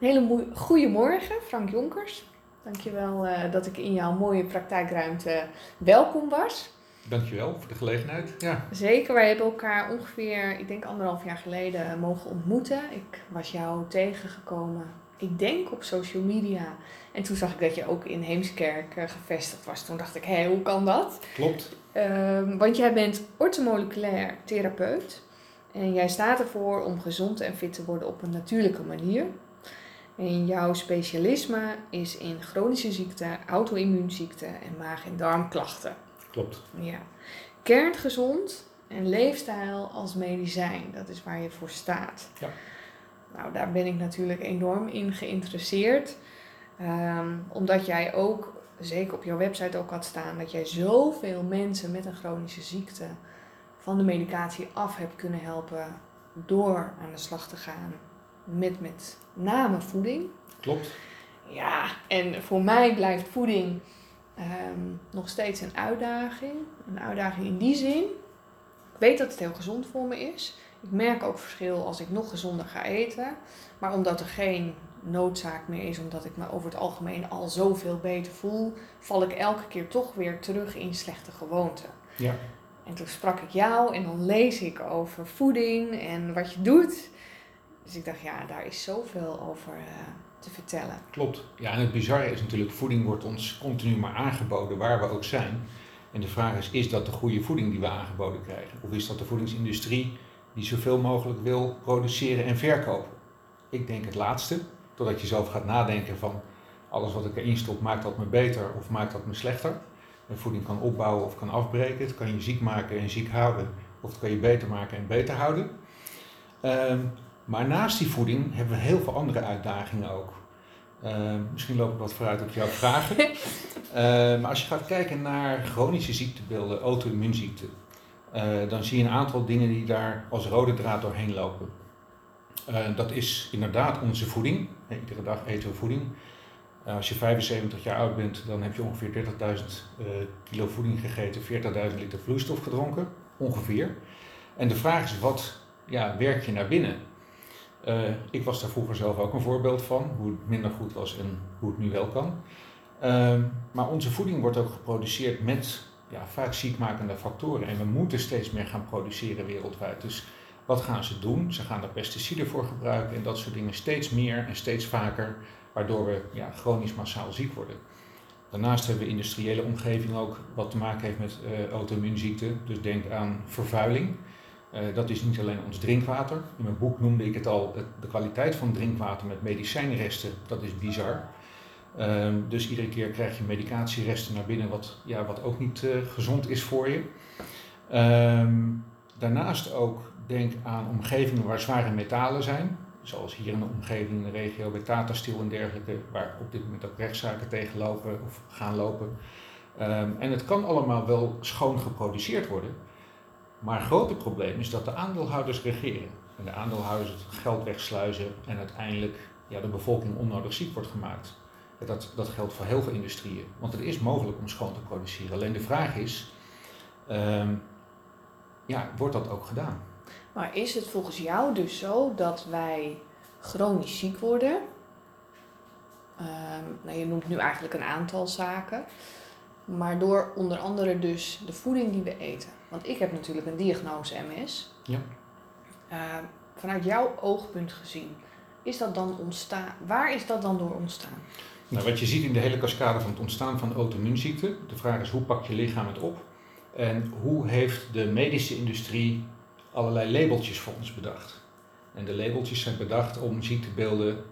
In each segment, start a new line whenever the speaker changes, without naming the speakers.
Een hele goede morgen, Frank Jonkers. Dankjewel uh, dat ik in jouw mooie praktijkruimte welkom was.
Dankjewel voor de gelegenheid. Ja.
Zeker, wij hebben elkaar ongeveer, ik denk anderhalf jaar geleden, mogen ontmoeten. Ik was jou tegengekomen, ik denk op social media. En toen zag ik dat je ook in Heemskerk uh, gevestigd was. Toen dacht ik, hé, hoe kan dat?
Klopt.
Uh, want jij bent ortomoleculair therapeut. En jij staat ervoor om gezond en fit te worden op een natuurlijke manier. En jouw specialisme is in chronische ziekten, auto-immuunziekten en maag- en darmklachten.
Klopt.
Ja. Kerngezond en leefstijl als medicijn, dat is waar je voor staat.
Ja.
Nou, daar ben ik natuurlijk enorm in geïnteresseerd. Um, omdat jij ook, zeker op jouw website ook had staan, dat jij zoveel mensen met een chronische ziekte van de medicatie af hebt kunnen helpen door aan de slag te gaan met met name voeding.
Klopt.
Ja, en voor mij blijft voeding um, nog steeds een uitdaging. Een uitdaging in die zin. Ik weet dat het heel gezond voor me is. Ik merk ook verschil als ik nog gezonder ga eten. Maar omdat er geen noodzaak meer is, omdat ik me over het algemeen al zoveel beter voel, val ik elke keer toch weer terug in slechte gewoonten.
Ja.
En toen sprak ik jou en dan lees ik over voeding en wat je doet. Dus ik dacht, ja, daar is zoveel over uh, te vertellen.
Klopt. Ja, en het bizarre is natuurlijk, voeding wordt ons continu maar aangeboden waar we ook zijn. En de vraag is, is dat de goede voeding die we aangeboden krijgen? Of is dat de voedingsindustrie die zoveel mogelijk wil produceren en verkopen? Ik denk het laatste, totdat je zelf gaat nadenken van alles wat ik erin stop, maakt dat me beter of maakt dat me slechter? En voeding kan opbouwen of kan afbreken. Het kan je ziek maken en ziek houden. Of het kan je beter maken en beter houden. Um, maar naast die voeding hebben we heel veel andere uitdagingen ook. Uh, misschien loop ik wat vooruit op jouw vragen. uh, maar als je gaat kijken naar chronische ziektebeelden, auto-immuunziekten, uh, dan zie je een aantal dingen die daar als rode draad doorheen lopen. dat is inderdaad onze voeding. iedere dag eten we voeding. als je 75 jaar oud bent, dan heb je ongeveer 30.000 kilo voeding gegeten, 40.000 liter vloeistof gedronken, ongeveer. En de vraag is, wat ja, werk je naar binnen? Uh, ik was daar vroeger zelf ook een voorbeeld van, hoe het minder goed was en hoe het nu wel kan. Uh, maar onze voeding wordt ook geproduceerd met ja, vaak ziekmakende factoren. En we moeten steeds meer gaan produceren wereldwijd. Dus wat gaan ze doen? Ze gaan er pesticiden voor gebruiken en dat soort dingen steeds meer en steeds vaker, waardoor we ja, chronisch massaal ziek worden. Daarnaast hebben we industriële omgeving ook wat te maken heeft met uh, auto-immuunziekten. Dus denk aan vervuiling. Uh, dat is niet alleen ons drinkwater. In mijn boek noemde ik het al, de kwaliteit van drinkwater met medicijnresten, dat is bizar. Uh, dus iedere keer krijg je medicatieresten naar binnen, wat, ja, wat ook niet uh, gezond is voor je. Um, daarnaast ook denk aan omgevingen waar zware metalen zijn. Zoals hier in de omgeving in de regio bij Tata Steel en dergelijke, waar op dit moment ook rechtszaken tegen lopen of gaan lopen. Um, en het kan allemaal wel schoon geproduceerd worden. Maar het grote probleem is dat de aandeelhouders regeren. En de aandeelhouders het geld wegsluizen en uiteindelijk ja, de bevolking onnodig ziek wordt gemaakt. Dat, dat geldt voor heel veel industrieën. Want het is mogelijk om schoon te produceren. Alleen de vraag is, um, ja, wordt dat ook gedaan?
Maar is het volgens jou dus zo dat wij chronisch ziek worden? Um, nou, je noemt nu eigenlijk een aantal zaken. Maar door onder andere dus de voeding die we eten. Want ik heb natuurlijk een diagnose MS.
Ja.
Uh, vanuit jouw oogpunt gezien, is dat dan ontstaan? Waar is dat dan door ontstaan?
Nou, wat je ziet in de hele cascade van het ontstaan van auto-immuunziekten, de vraag is hoe pak je lichaam het op? En hoe heeft de medische industrie allerlei labeltjes voor ons bedacht? En de labeltjes zijn bedacht om ziektebeelden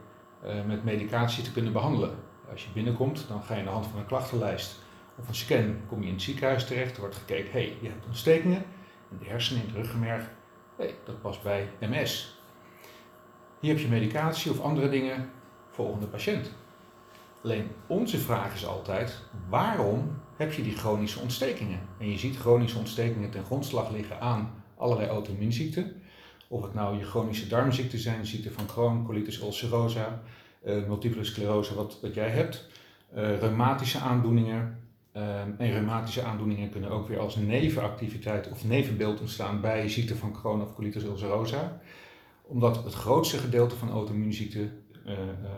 uh, met medicatie te kunnen behandelen. Als je binnenkomt, dan ga je aan de hand van een klachtenlijst of een scan kom je in het ziekenhuis terecht. Er wordt gekeken, hé, hey, je hebt ontstekingen in de hersenen, in het ruggenmerg. Hé, hey, dat past bij MS. Hier heb je medicatie of andere dingen, volgende patiënt. Alleen onze vraag is altijd, waarom heb je die chronische ontstekingen? En je ziet chronische ontstekingen ten grondslag liggen aan allerlei auto-immuunziekten. Of het nou je chronische darmziekten zijn, ziekte van Crohn, colitis ulcerosa, uh, multiple sclerose, wat, wat jij hebt, uh, reumatische aandoeningen, Um, en reumatische aandoeningen kunnen ook weer als nevenactiviteit of nevenbeeld ontstaan bij ziekte van Crohn of colitis ulcerosa. Omdat het grootste gedeelte van auto-immuunziekten uh,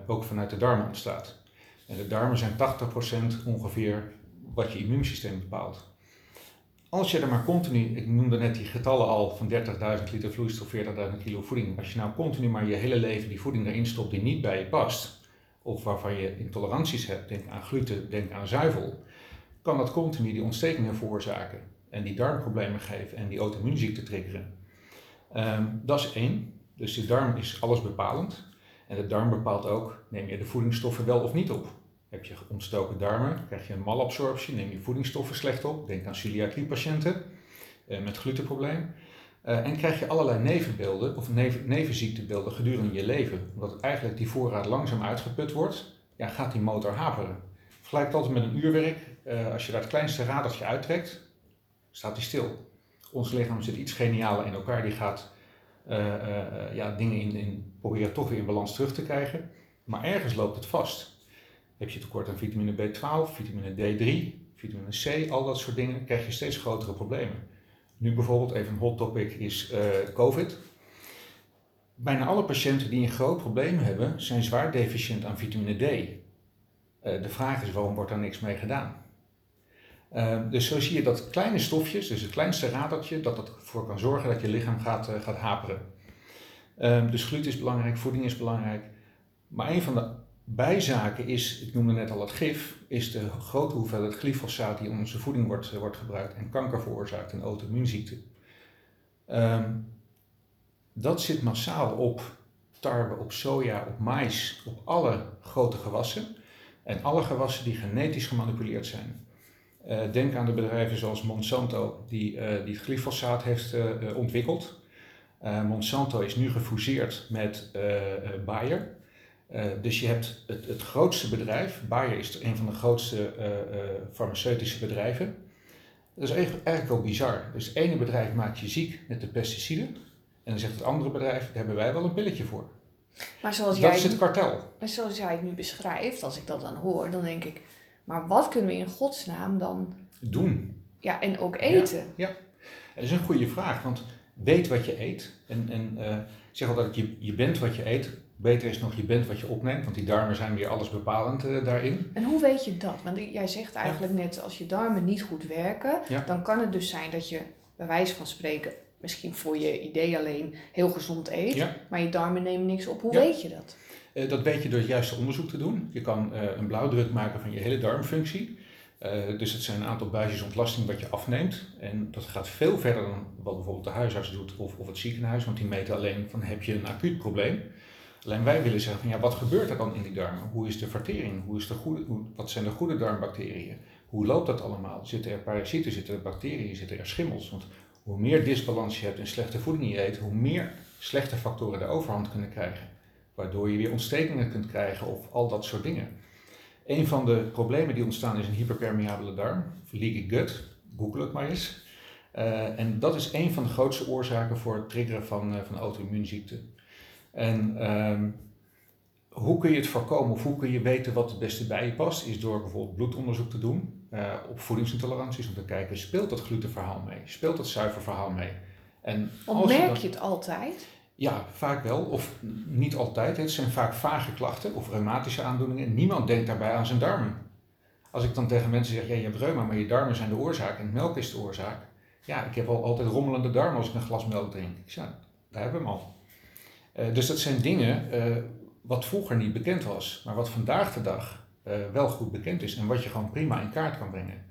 ook vanuit de darmen ontstaat. En de darmen zijn 80% ongeveer wat je immuunsysteem bepaalt. Als je er maar continu, ik noemde net die getallen al van 30.000 liter vloeistof, 40.000 kilo voeding. Als je nou continu maar je hele leven die voeding erin stopt die niet bij je past, of waarvan je intoleranties hebt, denk aan gluten, denk aan zuivel, kan dat continu die ontstekingen veroorzaken en die darmproblemen geven en die auto-immuunziekte triggeren. Ehm, dat is één. Dus de darm is alles bepalend. En de darm bepaalt ook, neem je de voedingsstoffen wel of niet op. Heb je ontstoken darmen, krijg je een malabsorptie, neem je voedingsstoffen slecht op. Denk aan celiakiepatiënten uh, met glutenprobleem. Uh, en krijg je allerlei nevenbeelden of neven, nevenziektebeelden gedurende je leven. Omdat eigenlijk die voorraad langzaam uitgeput wordt, ja, gaat die motor haperen. Vergelijk altijd met een uurwerk. Uh, als je daar het kleinste radertje uittrekt, staat die stil. Ons lichaam zit iets genialer in elkaar. Die gaat ja, dingen in, in, proberen toch weer in balans terug te krijgen. Maar ergens loopt het vast. Heb je tekort aan vitamine B12, vitamine D3, vitamine C, al dat soort dingen, krijg je steeds grotere problemen. Nu bijvoorbeeld, even een hot topic, is COVID. Bijna alle patiënten die een groot probleem hebben, zijn zwaar deficiënt aan vitamine D. De vraag is, waarom wordt daar niks mee gedaan? Uh, dus zo zie je dat kleine stofjes, dus het kleinste radertje, dat ervoor kan zorgen dat je lichaam gaat, gaat haperen. dus gluten is belangrijk, voeding is belangrijk. Maar een van de bijzaken is, ik noemde net al het gif, is de grote hoeveelheid glyfosaat die in onze voeding wordt, wordt gebruikt en kanker veroorzaakt en auto-immuunziekte. Um, dat zit massaal op tarwe, op soja, op mais, op alle grote gewassen en alle gewassen die genetisch gemanipuleerd zijn. Uh, denk aan de bedrijven zoals Monsanto, die, uh, die het glyfosaat heeft uh, ontwikkeld. Monsanto is nu gefuseerd met Bayer. Dus je hebt het, het, grootste bedrijf, Bayer is een van de grootste farmaceutische bedrijven. Dat is eigenlijk, eigenlijk wel bizar. Dus het ene bedrijf maakt je ziek met de pesticiden. En dan zegt het andere bedrijf, daar hebben wij wel een pilletje voor.
Maar zoals
dat
jij,
is het kartel.
Maar zoals jij het nu beschrijft, als ik dat dan hoor, dan denk ik, maar wat kunnen we in godsnaam dan
doen?
Ja, en ook eten.
Ja, ja. dat is een goede vraag, want weet wat je eet. En, en ik zeg altijd, je, je bent wat je eet. Beter is nog, je bent wat je opneemt, want die darmen zijn weer alles bepalend uh, daarin.
En hoe weet je dat? Want jij zegt eigenlijk ja. net, als je darmen niet goed werken,
ja.
dan kan het dus zijn dat je, bij wijze van spreken, misschien voor je idee alleen heel gezond eet, maar je darmen nemen niks op. Hoe weet je dat?
Uh, dat weet je door het juiste onderzoek te doen. Je kan uh, een blauwdruk maken van je hele darmfunctie. dus het zijn een aantal buisjes ontlasting wat je afneemt. En dat gaat veel verder dan wat bijvoorbeeld de huisarts doet of, of het ziekenhuis, want die meten alleen van heb je een acuut probleem. Alleen wij willen zeggen van ja, wat gebeurt er dan in die darmen? Hoe is de vertering? Hoe is de goede, wat zijn de goede darmbacteriën? Hoe loopt dat allemaal? Zitten er parasieten, zitten er bacteriën, zitten er schimmels? Want hoe meer disbalans je hebt en slechte voeding je eet, hoe meer slechte factoren de overhand kunnen krijgen. Waardoor je weer ontstekingen kunt krijgen of al dat soort dingen. Een van de problemen die ontstaan is een hyperpermeabele darm, leaky gut. Google het maar eens. Uh, en dat is een van de grootste oorzaken voor het triggeren van, uh, van auto-immuunziekten. En um, hoe kun je het voorkomen of hoe kun je weten wat het beste bij je past, is door bijvoorbeeld bloedonderzoek te doen uh, op voedingsintoleranties, om te kijken, speelt dat glutenverhaal mee? Speelt dat suikerverhaal mee?
En merk je het altijd?
Ja, vaak wel, of niet altijd. Het zijn vaak vage klachten of reumatische aandoeningen. Niemand denkt daarbij aan zijn darmen. Als ik dan tegen mensen zeg, ja, je hebt reuma, maar je darmen zijn de oorzaak en melk is de oorzaak. Ja, ik heb al altijd rommelende darmen als ik een glas melk drink. Ik zeg, daar hebben we hem al. Uh, dus dat zijn dingen uh, wat vroeger niet bekend was, maar wat vandaag de dag uh, wel goed bekend is en wat je gewoon prima in kaart kan brengen.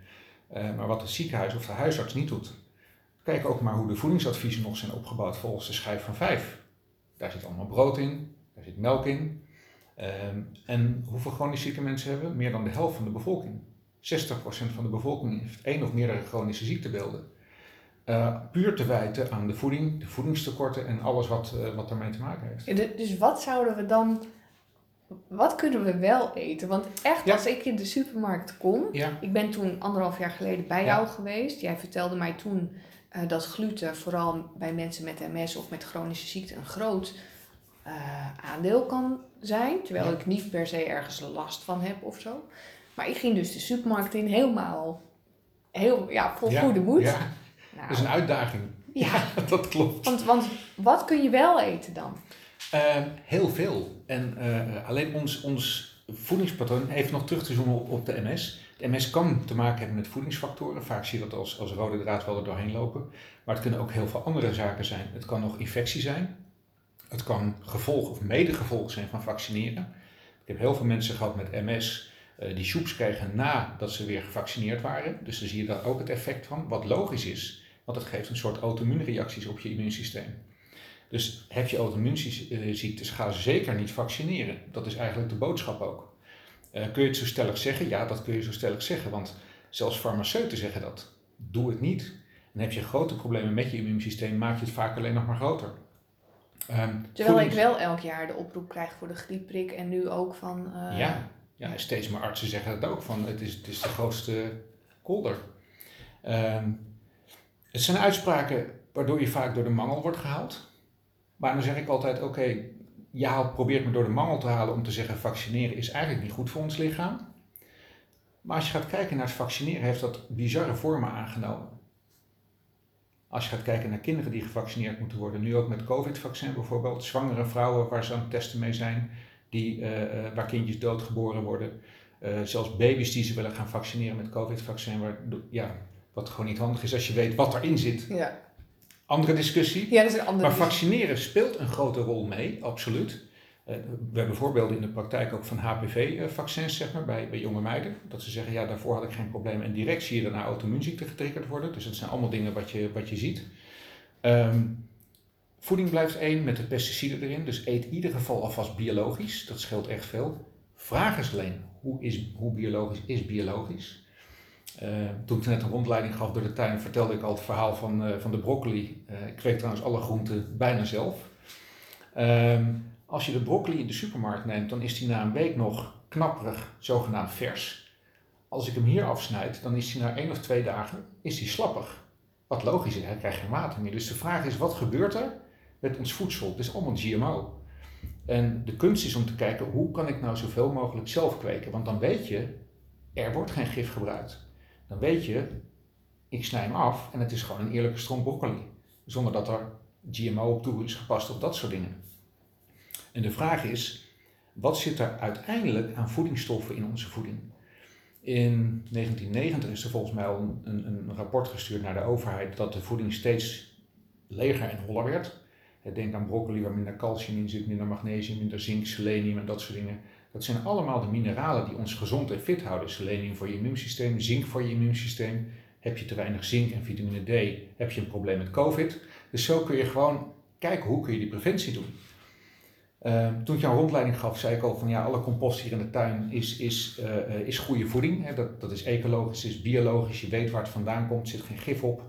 maar wat het ziekenhuis of de huisarts niet doet. Kijk ook maar hoe de voedingsadviezen nog zijn opgebouwd volgens de schijf van vijf. Daar zit allemaal brood in, daar zit melk in. Um, en hoeveel chronisch zieke mensen hebben? Meer dan de helft van de bevolking. 60% van de bevolking heeft één of meerdere chronische ziektebeelden. Uh, puur te wijten aan de voeding, de voedingstekorten en alles wat, uh, wat daarmee te maken heeft.
Ja, dus wat zouden we dan, wat kunnen we wel eten? Want echt, ja. als ik in de supermarkt kom,
ja.
ik ben toen anderhalf jaar geleden bij jou geweest. Jij vertelde mij toen uh, dat gluten vooral bij mensen met MS of met chronische ziekte een groot aandeel kan zijn. Terwijl ik niet per se ergens last van heb of zo. Maar ik ging dus de supermarkt in helemaal, heel, ja, vol goede moed.
Nou, dat is een uitdaging. Ja, ja dat klopt.
Want, want wat kun je wel eten dan?
Ehm, heel veel. En eh, alleen ons, ons voedingspatroon heeft nog terug te zoomen op, op de MS. MS kan te maken hebben met voedingsfactoren. Vaak zie je dat als, rode draad wel er doorheen lopen. Maar het kunnen ook heel veel andere zaken zijn. Het kan nog infectie zijn. Het kan gevolg of medegevolg zijn van vaccineren. Ik heb heel veel mensen gehad met MS uh, die soeps kregen nadat ze weer gevaccineerd waren. Dus dan zie je daar ook het effect van, wat logisch is. Want het geeft een soort auto-immuunreacties op je immuunsysteem. Dus heb je auto-immuunziektes, ga zeker niet vaccineren. Dat is eigenlijk de boodschap ook. Uh, kun je het zo stellig zeggen? Ja, dat kun je zo stellig zeggen. Want zelfs farmaceuten zeggen dat. Doe het niet. Dan heb je grote problemen met je immuunsysteem, maak je het vaak alleen nog maar groter.
Um, Terwijl ik wel elk jaar de oproep krijg voor de griepprik en nu ook van...
Uh, ja, ja, steeds meer artsen zeggen dat ook, van het is, het is de grootste kolder. Um, het zijn uitspraken waardoor je vaak door de mangel wordt gehaald. Maar dan zeg ik altijd, oké, okay, je probeert me door de mangel te halen om te zeggen vaccineren is eigenlijk niet goed voor ons lichaam. Maar als je gaat kijken naar het vaccineren, heeft dat bizarre vormen aangenomen. Als je gaat kijken naar kinderen die gevaccineerd moeten worden, nu ook met COVID-vaccin bijvoorbeeld, zwangere vrouwen waar ze aan het testen mee zijn, die, uh, waar kindjes doodgeboren worden, uh, zelfs baby's die ze willen gaan vaccineren met COVID-vaccin, waar, ja, wat gewoon niet handig is als je weet wat erin zit. Ja. Andere discussie.
Ja, dat is een andere
maar vaccineren speelt een grote rol mee, absoluut. Uh, we hebben voorbeelden in de praktijk ook van HPV-vaccins, zeg maar, bij, bij jonge meiden. Dat ze zeggen, ja, daarvoor had ik geen probleem. En direct zie je daarna auto-immuunziekte getriggerd worden. Dus dat zijn allemaal dingen wat je, wat je ziet. Um, voeding blijft één met de pesticiden erin. Dus eet in ieder geval alvast biologisch. Dat scheelt echt veel. Vraag is alleen, hoe, is, hoe biologisch is biologisch? Uh, toen ik net een rondleiding gaf door de tuin, vertelde ik al het verhaal van, uh, van de broccoli. Uh, ik kweek trouwens alle groenten bijna zelf. Ehm, als je de broccoli in de supermarkt neemt, dan is die na een week nog knapperig, zogenaamd vers. Als ik hem hier afsnijd, dan is hij na één of twee dagen is die slappig. Wat logisch is, hij krijgt geen water meer. Dus de vraag is, wat gebeurt er met ons voedsel? Het is allemaal GMO. En de kunst is om te kijken, hoe kan ik nou zoveel mogelijk zelf kweken? Want dan weet je, er wordt geen gif gebruikt dan weet je, ik snij hem af en het is gewoon een eerlijke stroom broccoli. Zonder dat er GMO op toe is gepast of dat soort dingen. En de vraag is, wat zit er uiteindelijk aan voedingsstoffen in onze voeding? In 1990 is er volgens mij al een, een, rapport gestuurd naar de overheid dat de voeding steeds leger en holler werd. Denk aan broccoli waar minder calcium in zit, minder magnesium, minder zink, selenium en dat soort dingen. Dat zijn allemaal de mineralen die ons gezond en fit houden. Selenium voor je immuunsysteem, zink voor je immuunsysteem. Heb je te weinig zink en vitamine D, heb je een probleem met COVID. Dus zo kun je gewoon kijken hoe kun je die preventie doen. Uh, toen ik jou een rondleiding gaf, zei ik al van ja, alle compost hier in de tuin is, is, uh, is goede voeding. Hè. Dat, dat is ecologisch, is biologisch, je weet waar het vandaan komt, zit geen gif op.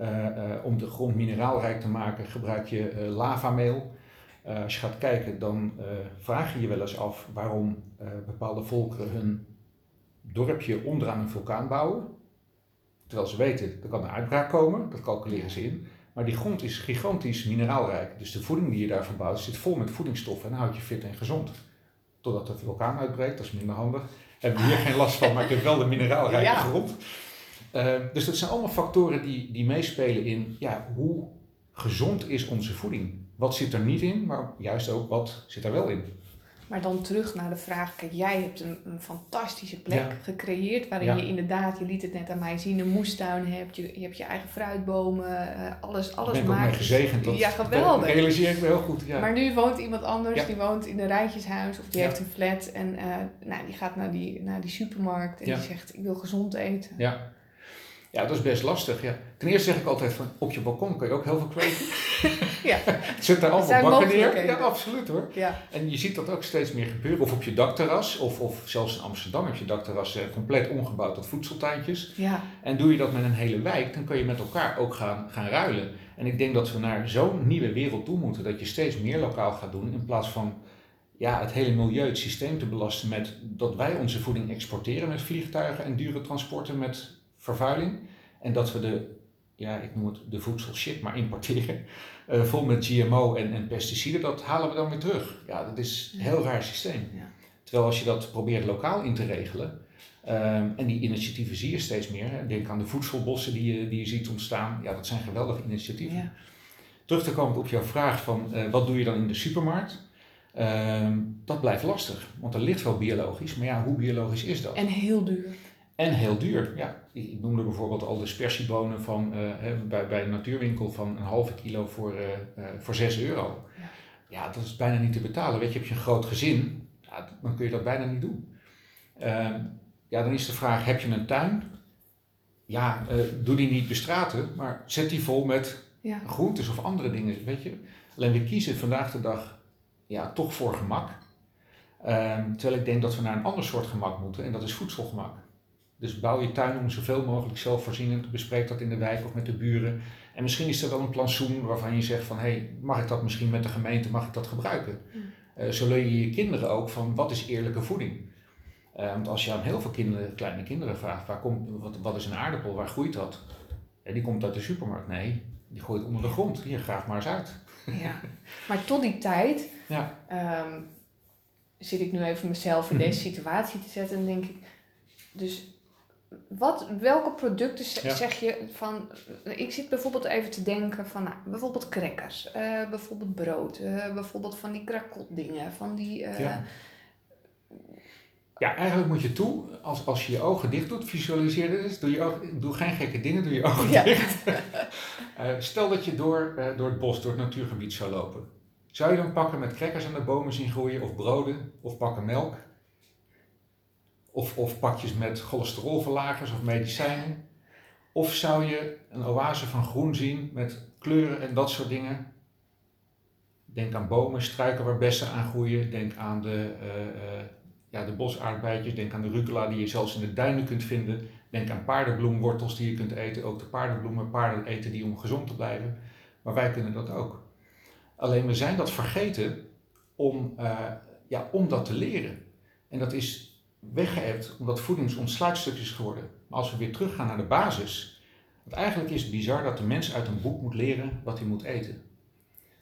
Uh, om de grond mineraalrijk te maken gebruik je lavameel. Uh, als je gaat kijken, dan uh, vraag je je wel eens af waarom uh, bepaalde volkeren hun dorpje onderaan een vulkaan bouwen. Terwijl ze weten, er kan een uitbraak komen, dat calculeren ze in. Maar die grond is gigantisch mineraalrijk. Dus de voeding die je daar verbouwt zit vol met voedingsstoffen en dan houd je fit en gezond. Totdat de vulkaan uitbreekt, dat is minder handig. Hebben we hier geen last van, maar ik heb wel de mineraalrijke ja. grond. dus dat zijn allemaal factoren die, die meespelen in ja, hoe gezond is onze voeding wat zit er niet in, maar juist ook wat zit er wel in.
Maar dan terug naar de vraag, kijk, jij hebt een, een fantastische plek gecreëerd waarin je inderdaad, je liet het net aan mij zien, een moestuin hebt, je, je hebt je eigen fruitbomen, uh, alles, alles
ben maakt. gezegend. Dat,
ja, geweldig.
Dat realiseer ik me heel goed. Ja.
Maar nu woont iemand anders, die woont in een rijtjeshuis of die heeft een flat en uh, nou, die gaat naar die, naar die supermarkt en die zegt, ik wil gezond eten.
Ja. Ja, dat is best lastig. Ja. Ten eerste zeg ik altijd van op je balkon kun je ook heel veel kweken. ja. Zit daar allemaal bakken neer? Ja, absoluut hoor. Ja. En je ziet dat ook steeds meer gebeuren. Of op je dakterras, of, of zelfs in Amsterdam heb je dakterras eh, compleet omgebouwd tot voedseltuintjes. Ja. En doe je dat met een hele wijk, dan kun je met elkaar ook gaan, gaan ruilen. En ik denk dat we naar zo'n nieuwe wereld toe moeten, dat je steeds meer lokaal gaat doen in plaats van ja, het hele milieu, het systeem te belasten met dat wij onze voeding exporteren met vliegtuigen en dure transporten met vervuiling. En dat we de, ja, ik noem het de voedsel shit maar importeren. Uh, vol met GMO en, en pesticiden, dat halen we dan weer terug. Ja, dat is een heel raar systeem. Ja. Terwijl als je dat probeert lokaal in te regelen, um, en die initiatieven zie je steeds meer. Hè. Denk aan de voedselbossen die je, die je ziet ontstaan. Ja, dat zijn geweldige initiatieven. Ja. terug te komen op jouw vraag van eh, wat doe je dan in de supermarkt? Ehm, dat blijft lastig, want er ligt wel biologisch, maar ja, hoe biologisch is dat?
En heel duur.
En heel duur, ja. Ik noemde bijvoorbeeld al de spersiebonen van, eh, bij, bij een natuurwinkel van een halve kilo voor, uh, voor 6 euro. Ja. ja. dat is bijna niet te betalen. Weet je, heb je een groot gezin, ja, dan kun je dat bijna niet doen. Ehm, ja, dan is de vraag, heb je een tuin? Ja, doe die niet bestraten, maar zet die vol met ja. groentes of andere dingen, weet je. Alleen we kiezen vandaag de dag ja, toch voor gemak. Ehm, terwijl ik denk dat we naar een ander soort gemak moeten en dat is voedselgemak. Dus bouw je tuin om zoveel mogelijk zelfvoorzienend, bespreek dat in de wijk of met de buren. En misschien is er wel een plantsoen waarvan je zegt van, hé, hey, mag ik dat misschien met de gemeente, mag ik dat gebruiken? Mm. Uh, zo leer je je kinderen ook van, wat is eerlijke voeding? Uh, want als je aan heel veel kinderen, kleine kinderen vraagt, waar komt, wat, wat is een aardappel, waar groeit dat? die komt uit de supermarkt. Nee, die gooit onder de grond. Hier, graag maar eens uit.
Ja, maar tot die tijd ja. Ehm, zit ik nu even mezelf in deze situatie te zetten en denk ik, dus wat, welke producten zeg je van, ik zit bijvoorbeeld even te denken van, nou, bijvoorbeeld crackers, uh, bijvoorbeeld brood, uh, bijvoorbeeld van die krakotdingen, van die... Uh, ja.
ja. eigenlijk moet je toe, als, als je je ogen dicht doet, visualiseer dit doe, je ogen, doe geen gekke dingen, doe je ogen dicht. stel dat je door, door het bos, door het natuurgebied zou lopen. Zou je dan pakken met crackers aan de bomen zien groeien, of broden, of pakken melk? Of, of pakjes met cholesterolverlagers of medicijnen? Of zou je een oase van groen zien met kleuren en dat soort dingen? Denk aan bomen, struiken waar bessen aan groeien. Denk aan de, uh, ja, de bosaardbeidjes. Denk aan de rucola die je zelfs in de duinen kunt vinden. Denk aan paardenbloemwortels die je kunt eten. Ook de paardenbloemen. Paarden eten die om gezond te blijven. Maar wij kunnen dat ook. Alleen we zijn dat vergeten om, uh, ja, om dat te leren. En dat is weggeëpt omdat voeding ons is geworden. Maar als we weer teruggaan naar de basis, want eigenlijk is het bizar dat de mens uit een boek moet leren wat hij moet eten.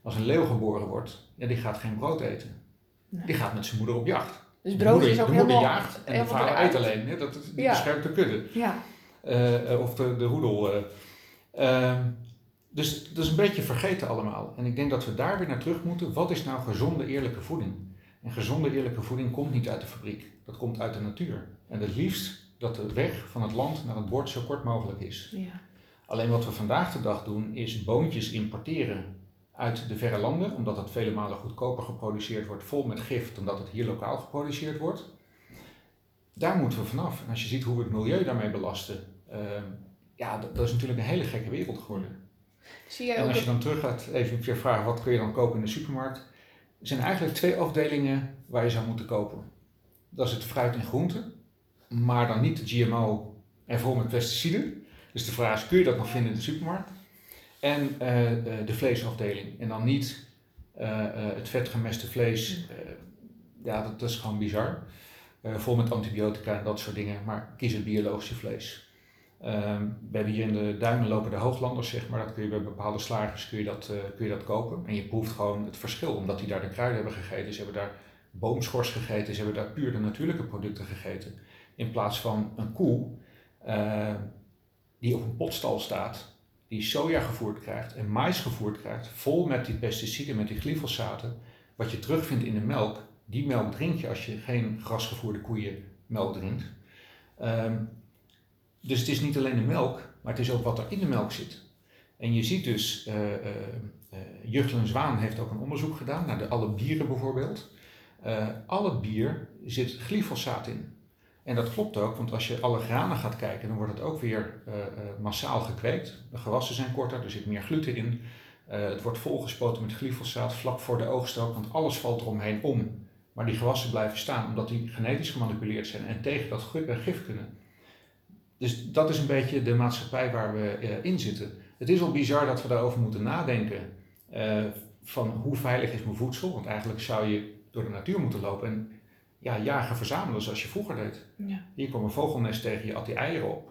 Als een leeuw geboren wordt, ja, die gaat geen brood eten. Die gaat met zijn moeder op jacht.
Dus brood moeder, is ook
de moeder jaagt en de vader eet alleen. Hè? Dat beschermt de kudde.
Ja.
Uh, of de, de roedel. Uh. Uh, dus dat is een beetje vergeten allemaal. En ik denk dat we daar weer naar terug moeten. Wat is nou gezonde, eerlijke voeding? En gezonde, eerlijke voeding komt niet uit de fabriek. Dat komt uit de natuur. En het liefst dat de weg van het land naar het bord zo kort mogelijk is. Ja. Alleen wat we vandaag de dag doen is boontjes importeren uit de verre landen, omdat het vele malen goedkoper geproduceerd wordt, vol met gif, dan dat het hier lokaal geproduceerd wordt. Daar moeten we vanaf. En als je ziet hoe we het milieu daarmee belasten, uh, ja, dat, dat, is natuurlijk een hele gekke wereld geworden.
Zie jij
en als je dan terug gaat, even je vraag, wat kun je dan kopen in de supermarkt? Er zijn eigenlijk twee afdelingen waar je zou moeten kopen. Dat is het fruit en groente, maar dan niet de GMO en vol met pesticiden. Dus de vraag is, kun je dat nog vinden in de supermarkt? En uh, de vleesafdeling. En dan niet uh, het vetgemeste vlees. ja, dat, dat, is gewoon bizar. vol met antibiotica en dat soort dingen. Maar kies het biologische vlees. Ehm, we hebben hier in de duinen lopen de hooglanders, zeg maar. Dat kun je bij bepaalde slagers kun je dat, uh, kun je dat kopen. En je proeft gewoon het verschil, omdat die daar de kruiden hebben gegeten. Ze hebben daar boomschors gegeten, ze hebben daar puur de natuurlijke producten gegeten. In plaats van een koe uh, die op een potstal staat, die soja gevoerd krijgt en mais gevoerd krijgt, vol met die pesticiden, met die glyfosaten. Wat je terugvindt in de melk, die melk drink je als je geen grasgevoerde koeien melk drinkt. Um, dus het is niet alleen de melk, maar het is ook wat er in de melk zit. En je ziet dus, uh, uh, Zwaan heeft ook een onderzoek gedaan naar de alle bieren bijvoorbeeld. Alle bier zit glyfosaat in. En dat klopt ook, want als je alle granen gaat kijken, dan wordt het ook weer massaal gekweekt. De gewassen zijn korter, er zit meer gluten in. het wordt volgespoten met glyfosaat vlak voor de oogst ook, want alles valt eromheen om. Maar die gewassen blijven staan omdat die genetisch gemanipuleerd zijn en tegen dat gif kunnen. Dus dat is een beetje de maatschappij waar we uh, in zitten. Het is wel bizar dat we daarover moeten nadenken. Uh, van hoe veilig is mijn voedsel? Want eigenlijk zou je door de natuur moeten lopen en ja, jagen verzamelen zoals je vroeger deed. Ja. Hier kwam een vogelnest tegen, je at die eieren op.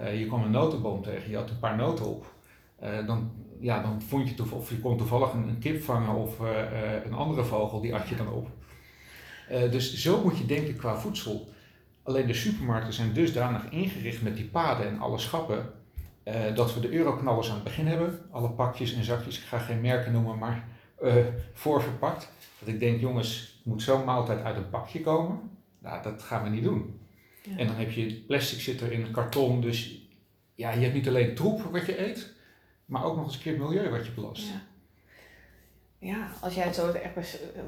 Uh, hier kwam een notenboom tegen, je had een paar noten op. dan, ja, dan vond je toevallig, of je kon toevallig een, een kip vangen of een andere vogel, die at je dan op. dus zo moet je denken qua voedsel. Alleen de supermarkten zijn dusdanig ingericht met die paden en alle schappen, Eh, dat we de euroknallers aan het begin hebben. Alle pakjes en zakjes, ik ga geen merken noemen, maar uh, voorverpakt. Dat ik denk, jongens, het moet zo'n maaltijd uit een pakje komen. Nou, dat gaan we niet doen. Ja. En dan heb je plastic zit er in een karton, dus ja, je hebt niet alleen troep wat je eet, maar ook nog eens een keer het milieu wat je belast.
Ja. Ja, als jij het zo echt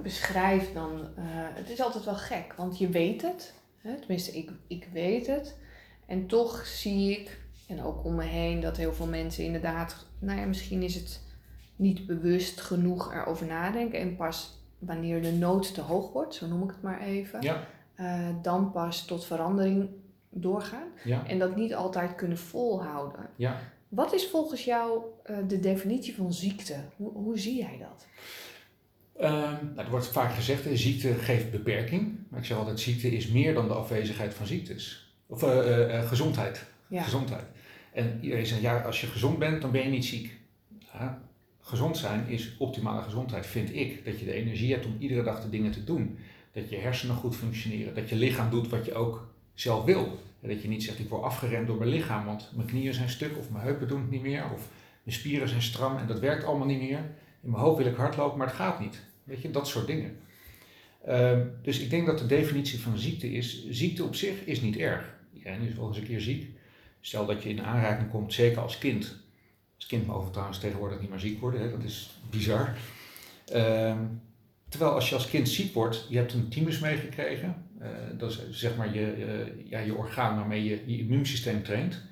beschrijft, dan uh, het is altijd wel gek, want je weet het. Hè? Tenminste, ik, ik weet het. En toch zie ik, en ook om me heen, dat heel veel mensen inderdaad, nou ja, misschien is het niet bewust genoeg erover nadenken. En pas wanneer de nood te hoog wordt, zo noem ik het maar even,
ja.
uh, dan pas tot verandering doorgaan.
Ja.
En dat niet altijd kunnen volhouden.
Ja.
Wat is volgens jou uh, de definitie van ziekte? Hoe, hoe zie jij dat?
Um, nou, er wordt vaak gezegd, ziekte geeft beperking. Maar ik zeg altijd, ziekte is meer dan de afwezigheid van ziektes. Of uh, gezondheid.
Ja.
gezondheid. En iedereen zegt, ja, als je gezond bent, dan ben je niet ziek. Ja, gezond zijn is optimale gezondheid, vind ik. Dat je de energie hebt om iedere dag de dingen te doen. Dat je hersenen goed functioneren. Dat je lichaam doet wat je ook zelf wil. Dat je niet zegt, ik word afgeremd door mijn lichaam, want mijn knieën zijn stuk, of mijn heupen doen het niet meer, of mijn spieren zijn stram en dat werkt allemaal niet meer. In mijn hoofd wil ik hardlopen, maar het gaat niet. Weet je, dat soort dingen. Uh, dus ik denk dat de definitie van ziekte is, ziekte op zich is niet erg. Iedereen is wel eens een keer ziek. Stel dat je in aanraking komt, zeker als kind. Als kind mogen we trouwens tegenwoordig niet meer ziek worden, hè? dat is bizar. Uh, terwijl als je als kind ziek wordt, je hebt een thymus meegekregen. Uh, dat is zeg maar je, uh, ja, je orgaan waarmee je je immuunsysteem traint.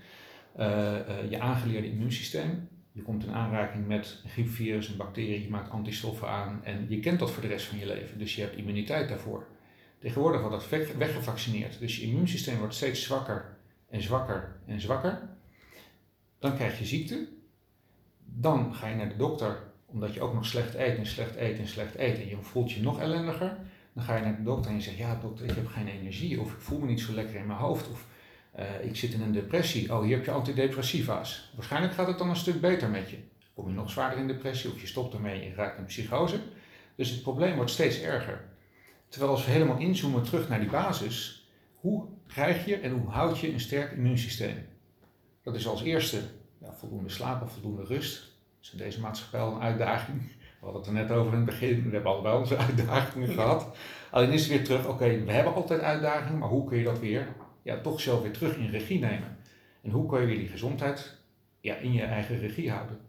Uh, je aangeleerde immuunsysteem. Je komt in aanraking met griepvirus, een bacterie, je maakt antistoffen aan en je kent dat voor de rest van je leven. Dus je hebt immuniteit daarvoor. Tegenwoordig wordt dat weggevaccineerd. Dus je immuunsysteem wordt steeds zwakker en zwakker en zwakker. Dan krijg je ziekte. Dan ga je naar de dokter omdat je ook nog slecht eet en slecht eet en slecht eet en je voelt je nog ellendiger. Dan ga je naar de dokter en je zegt, ja dokter, ik heb geen energie of ik voel me niet zo lekker in mijn hoofd of ik zit in een depressie. Oh, hier heb je antidepressiva's. Waarschijnlijk gaat het dan een stuk beter met je. Kom je nog zwaarder in depressie of je stopt ermee en je raakt in psychose. Dus het probleem wordt steeds erger. Terwijl als we helemaal inzoomen terug naar die basis, hoe krijg je en hoe houd je een sterk immuunsysteem? Dat is als eerste ja, voldoende slaap voldoende rust. Dat is in deze maatschappij al een uitdaging. We hadden het er net over in het begin, we hebben allebei onze uitdagingen gehad. Alleen is het weer terug, oké, we hebben altijd uitdagingen, maar hoe kun je dat weer ja, toch zelf weer terug in regie nemen. En hoe kan je die gezondheid ja, in je eigen regie houden?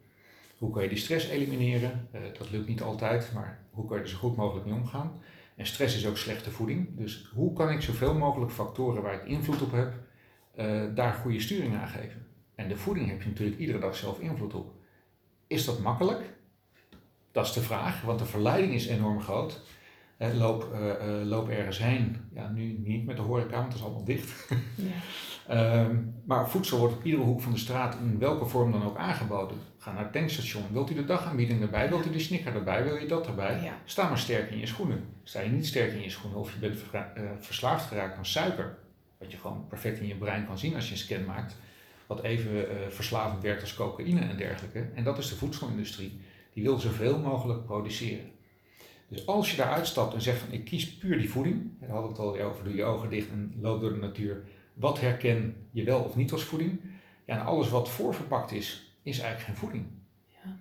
Hoe kan je die stress elimineren? Uh, dat lukt niet altijd, maar hoe kan je er zo goed mogelijk mee omgaan? En stress is ook slechte voeding. Dus hoe kan ik zoveel mogelijk factoren waar ik invloed op heb, uh, daar goede sturing aan geven? En de voeding heb je natuurlijk iedere dag zelf invloed op. Is dat makkelijk? Dat is de vraag, want de verleiding is enorm groot loop, uh, uh, loop ergens heen. Ja, nu niet met de horeca, want dat is allemaal dicht. Ja. um, maar voedsel wordt op iedere hoek van de straat in welke vorm dan ook aangeboden. Ga naar het tankstation. Wilt u de dagaanbieding erbij? Wilt u de snicker erbij? Wil je dat erbij?
Ja.
Sta maar sterk in je schoenen. Sta je niet sterk in je schoenen of je bent uh, verslaafd geraakt aan suiker. Wat je gewoon perfect in je brein kan zien als je een scan maakt. Wat even verslavend werkt als cocaïne en dergelijke. En dat is de voedselindustrie. Die wil zoveel mogelijk produceren. Dus als je daaruit stapt en zegt van ik kies puur die voeding, dan had het al over, doe je ogen dicht en loop door de natuur. Wat herken je wel of niet als voeding? Ja, en alles wat voorverpakt is, is eigenlijk geen voeding.
Ja.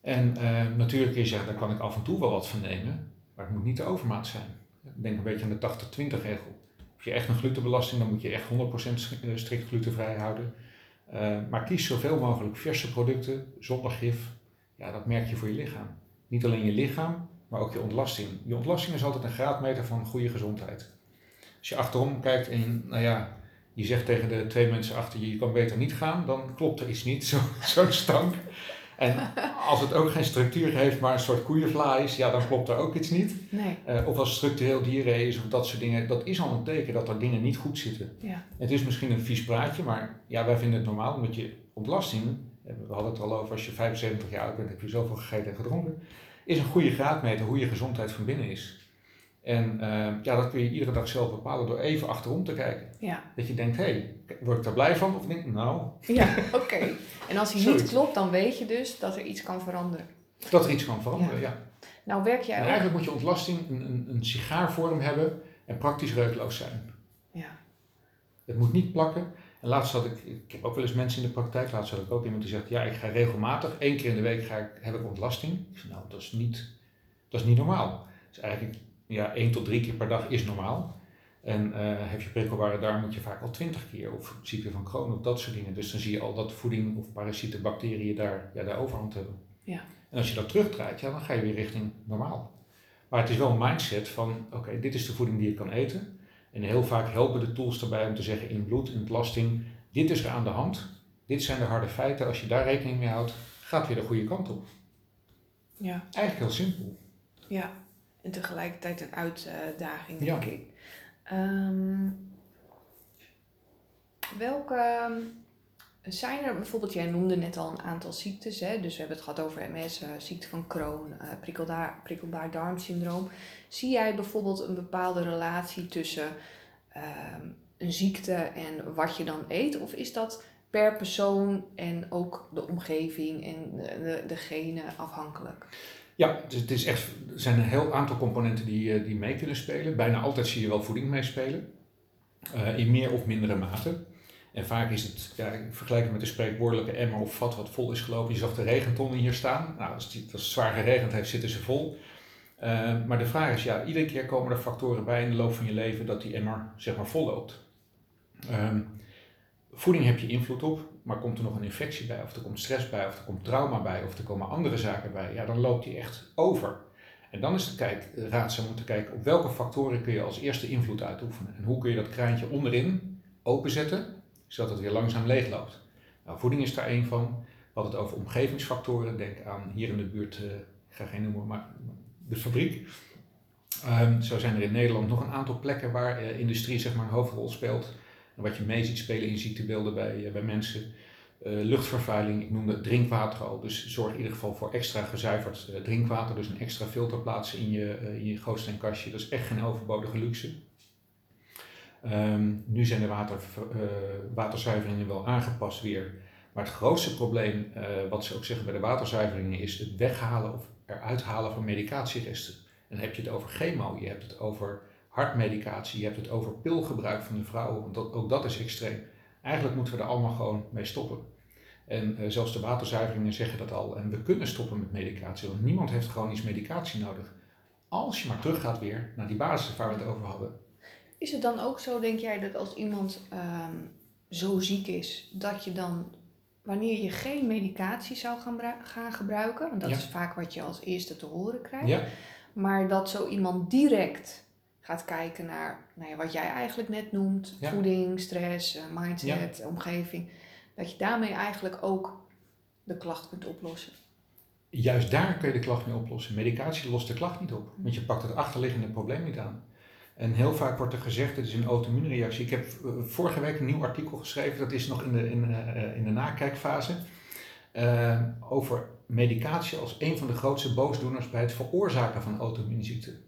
En uh, natuurlijk kun je zeggen, daar kan ik af en toe wel wat van nemen, maar het moet niet de overmaat zijn. Denk een beetje aan de 80-20 regel. Heb je echt een glutenbelasting, dan moet je echt 100% strikt glutenvrij houden. Uh, maar kies zoveel mogelijk verse producten, zonder gif. Ja, dat merk je voor je lichaam. Niet alleen je lichaam, maar ook je ontlasting. Je ontlasting is altijd een graadmeter van goede gezondheid. Als je achterom kijkt en nou ja, je zegt tegen de twee mensen achter je, je kan beter niet gaan, dan klopt er iets niet, zo'n zo stank. En als het ook geen structuur heeft, maar een soort koeienvla is, ja, dan klopt er ook iets niet.
Nee.
Uh, of als structureel dieren is of dat soort dingen, dat is al een teken dat er dingen niet goed zitten.
Ja.
Het is misschien een vies praatje, maar ja, wij vinden het normaal, omdat je ontlasting, we hadden het al over, als je 75 jaar oud bent, heb je zoveel gegeten en gedronken is een goede graadmeter hoe je gezondheid van binnen is. En uh, ja, dat kun je iedere dag zelf bepalen door even achterom te kijken.
Ja.
Dat je denkt, hé, hey, word ik daar blij van? Of denk ik, nou...
Ja, oké. En als hij niet klopt, dan weet je dus dat er iets kan veranderen.
Dat er iets kan veranderen, ja.
ja. Nou werk jij
en eigenlijk moet je ontlasting een, een, een sigaarvorm hebben en praktisch reukloos zijn.
Ja.
Het moet niet plakken. En laatst had ik, ik heb ook wel eens mensen in de praktijk, laatst had ik ook iemand die zegt, ja, ik ga regelmatig, één keer in de week ga ik, heb ik ontlasting. Ik zeg, nou, dat is niet, dat is niet normaal. Dus eigenlijk, ja, één tot drie keer per dag is normaal. En uh, heb je prikkelbare darm, moet je vaak al twintig keer, of ziekte van Crohn, of dat soort dingen. Dus dan zie je al dat voeding of parasieten, bacteriën daar, ja, daar overhand hebben.
Ja.
En als je dat terugdraait, ja, dan ga je weer richting normaal. Maar het is wel een mindset van, oké, dit is de voeding die ik kan eten. En heel vaak helpen de tools daarbij om te zeggen in bloed, in ontlasting, dit is er aan de hand. Dit zijn de harde feiten. Als je daar rekening mee houdt, gaat weer de goede kant op.
Ja.
Eigenlijk heel simpel.
Ja, en tegelijkertijd een uitdaging,
Ja.
denk ik. Ehm, welke zijn er bijvoorbeeld, jij noemde net al een aantal ziektes, hè? dus we hebben het gehad over MS, eh, ziekte van Crohn, eh, prikkelbaar, prikkelbaar darmsyndroom. Zie jij bijvoorbeeld een bepaalde relatie tussen ehm, een ziekte en wat je dan eet? Of is dat per persoon en ook de omgeving en de, de, genen afhankelijk?
Ja, dus het is echt, er zijn een heel aantal componenten die, eh, die mee kunnen spelen. Bijna altijd zie je wel voeding meespelen. in meer of mindere mate. En vaak is het, ja, ik vergelijk met de spreekwoordelijke emmer of vat wat vol is gelopen. Je zag de regentonnen hier staan. Nou, als het zwaar geregend heeft, zitten ze vol. Eh, maar de vraag is, ja, iedere keer komen er factoren bij in de loop van je leven dat die emmer zeg maar vol loopt. Ehm, voeding heb je invloed op, maar komt er nog een infectie bij, of er komt stress bij, of er komt trauma bij, of er komen andere zaken bij, ja, dan loopt die echt over. En dan is het kijk, raadzaam om te kijken op welke factoren kun je als eerste invloed uitoefenen. En hoe kun je dat kraantje onderin openzetten, zodat het weer langzaam leegloopt. Nou, voeding is daar één van. We het over omgevingsfactoren. Denk aan hier in de buurt, eh, ik ga geen noemen, maar de fabriek. Ehm, zo zijn er in Nederland nog een aantal plekken waar eh, industrie zeg maar, een hoofdrol speelt. En wat je mee ziet spelen in ziektebeelden bij, eh, bij mensen. Luchtvervuiling, ik noemde drinkwater al. Dus zorg in ieder geval voor extra gezuiverd drinkwater. Dus een extra filter plaatsen in je, in je gootsteen-kastje. Dat is echt geen overbodige luxe. Ehm, nu zijn de water, eh, waterzuiveringen wel aangepast weer. Maar het grootste probleem, eh, wat ze ook zeggen bij de waterzuiveringen, is het weghalen of eruit halen van medicatieresten. En dan heb je het over chemo, je hebt het over hartmedicatie, je hebt het over pilgebruik van de vrouwen, want dat, ook dat is extreem. Eigenlijk moeten we er allemaal gewoon mee stoppen. En eh, zelfs de waterzuiveringen zeggen dat al. En we kunnen stoppen met medicatie, want niemand heeft chronisch medicatie nodig. Als je maar teruggaat weer naar die basis waar we het over hadden.
Is het dan ook zo, denk jij, dat als iemand ehm, zo ziek is, dat je dan, wanneer je geen medicatie zou gaan, gaan gebruiken, want dat
Ja.
is vaak wat je als eerste te horen krijgt,
Ja,
maar dat zo iemand direct gaat kijken naar nou ja, wat jij eigenlijk net noemt, voeding, stress, eh, mindset, omgeving, dat je daarmee eigenlijk ook de klacht kunt oplossen.
Juist daar kun je de klacht mee oplossen. Medicatie lost de klacht niet op, want je pakt het achterliggende probleem niet aan. En heel vaak wordt er gezegd, het is een auto-immuunreactie. Ik heb eh, vorige week een nieuw artikel geschreven, dat is nog in de, in, eh, in de nakijkfase, eh, over medicatie als een van de grootste boosdoeners bij het veroorzaken van auto-immuunziekten.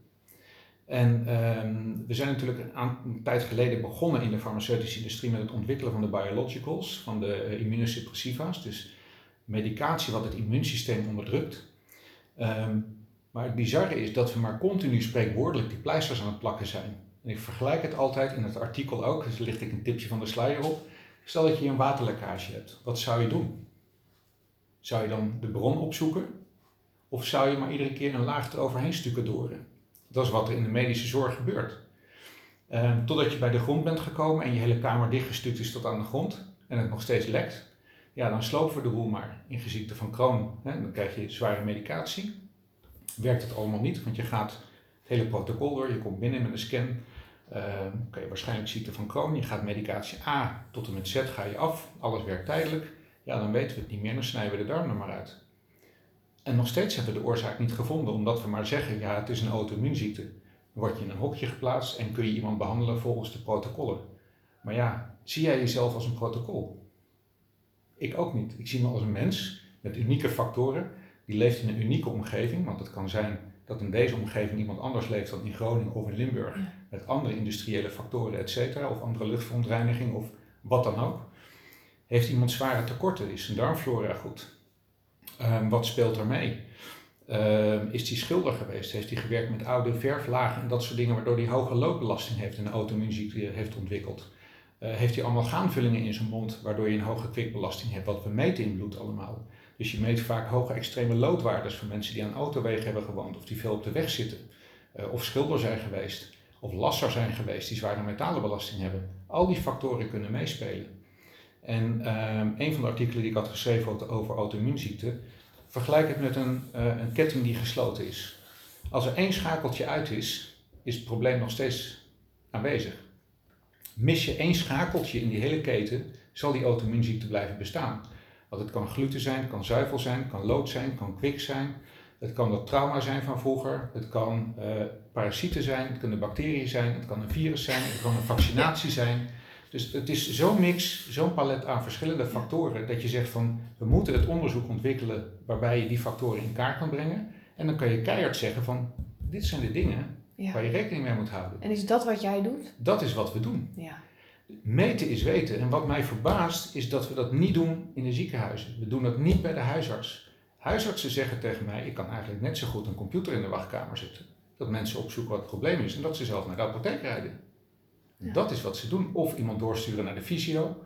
En ehm, we zijn natuurlijk een, tijd geleden begonnen in de farmaceutische industrie met het ontwikkelen van de biologicals, van de immunosuppressiva's. Dus medicatie wat het immuunsysteem onderdrukt. Ehm, maar het bizarre is dat we maar continu spreekwoordelijk die pleisters aan het plakken zijn. En ik vergelijk het altijd in het artikel ook, dus licht ik een tipje van de sluier op. Stel dat je een waterlekkage hebt, wat zou je doen? Zou je dan de bron opzoeken? Of zou je maar iedere keer een laag eroverheen stukken doren? Dat is wat er in de medische zorg gebeurt. Ehm, totdat je bij de grond bent gekomen en je hele kamer dichtgestuurd is tot aan de grond en het nog steeds lekt. Ja, dan slopen we de boel maar in geziekte van. Hè? Dan krijg je zware medicatie. Werkt het allemaal niet, want je gaat het hele protocol door. Je komt binnen met een scan. Je waarschijnlijk ziekte van Crohn. Je gaat medicatie A tot en met Z ga je af. Alles werkt tijdelijk. Ja, dan weten we het niet meer. Dan snijden we de darm er maar uit. En nog steeds hebben we de oorzaak niet gevonden, omdat we maar zeggen, ja, het is een auto-immuunziekte. Word je in een hokje geplaatst en kun je iemand behandelen volgens de protocollen. Maar ja, zie jij jezelf als een protocol? Ik ook niet. Ik zie me als een mens met unieke factoren. Die leeft in een unieke omgeving, want het kan zijn dat in deze omgeving iemand anders leeft dan in Groningen of in Limburg.
Ja.
Met andere industriële factoren, et cetera, of andere luchtverontreiniging of wat dan ook. Heeft iemand zware tekorten? Is zijn darmflora goed? Ehm, wat speelt er mee? Ehm, is hij schilder geweest? Heeft hij gewerkt met oude verflagen en dat soort dingen, waardoor hij hoge loopbelasting heeft en een auto-immuunziekte heeft ontwikkeld? Uh, heeft hij allemaal gaanvullingen in zijn mond, waardoor je een hoge kwikbelasting hebt, wat we meten in bloed allemaal. Dus je meet vaak hoge extreme loodwaardes voor mensen die aan autowegen hebben gewoond, of die veel op de weg zitten, uh, of schilder zijn geweest, of lasser zijn geweest, die zware metalenbelasting hebben. Al die factoren kunnen meespelen. En uh, een van de artikelen die ik had geschreven over auto-immuunziekte, vergelijk het met een, uh, een ketting die gesloten is. Als er één schakeltje uit is, is het probleem nog steeds aanwezig. Mis je één schakeltje in die hele keten, zal die auto-immuunziekte blijven bestaan. Want het kan gluten zijn, het kan zuivel zijn, het kan lood zijn, het kan kwik zijn. Het kan dat trauma zijn van vroeger, het kan uh, parasieten zijn, het kunnen bacteriën zijn, het kan een virus zijn, het kan een vaccinatie zijn. Dus het is zo'n mix, zo'n palet aan verschillende factoren, dat je zegt van we moeten het onderzoek ontwikkelen waarbij je die factoren in kaart kan brengen. En dan kan je keihard zeggen van dit zijn de dingen ja. waar je rekening mee moet houden.
En is dat wat jij doet?
Dat is wat we doen.
Ja.
Meten is weten. En wat mij verbaast is dat we dat niet doen in de ziekenhuizen. We doen dat niet bij de huisarts. Huisartsen zeggen tegen mij, ik kan eigenlijk net zo goed een computer in de wachtkamer zetten. Dat mensen opzoeken wat het probleem is en dat ze zelf naar de apotheek rijden. Dat is wat ze doen. Of iemand doorsturen naar de fysio.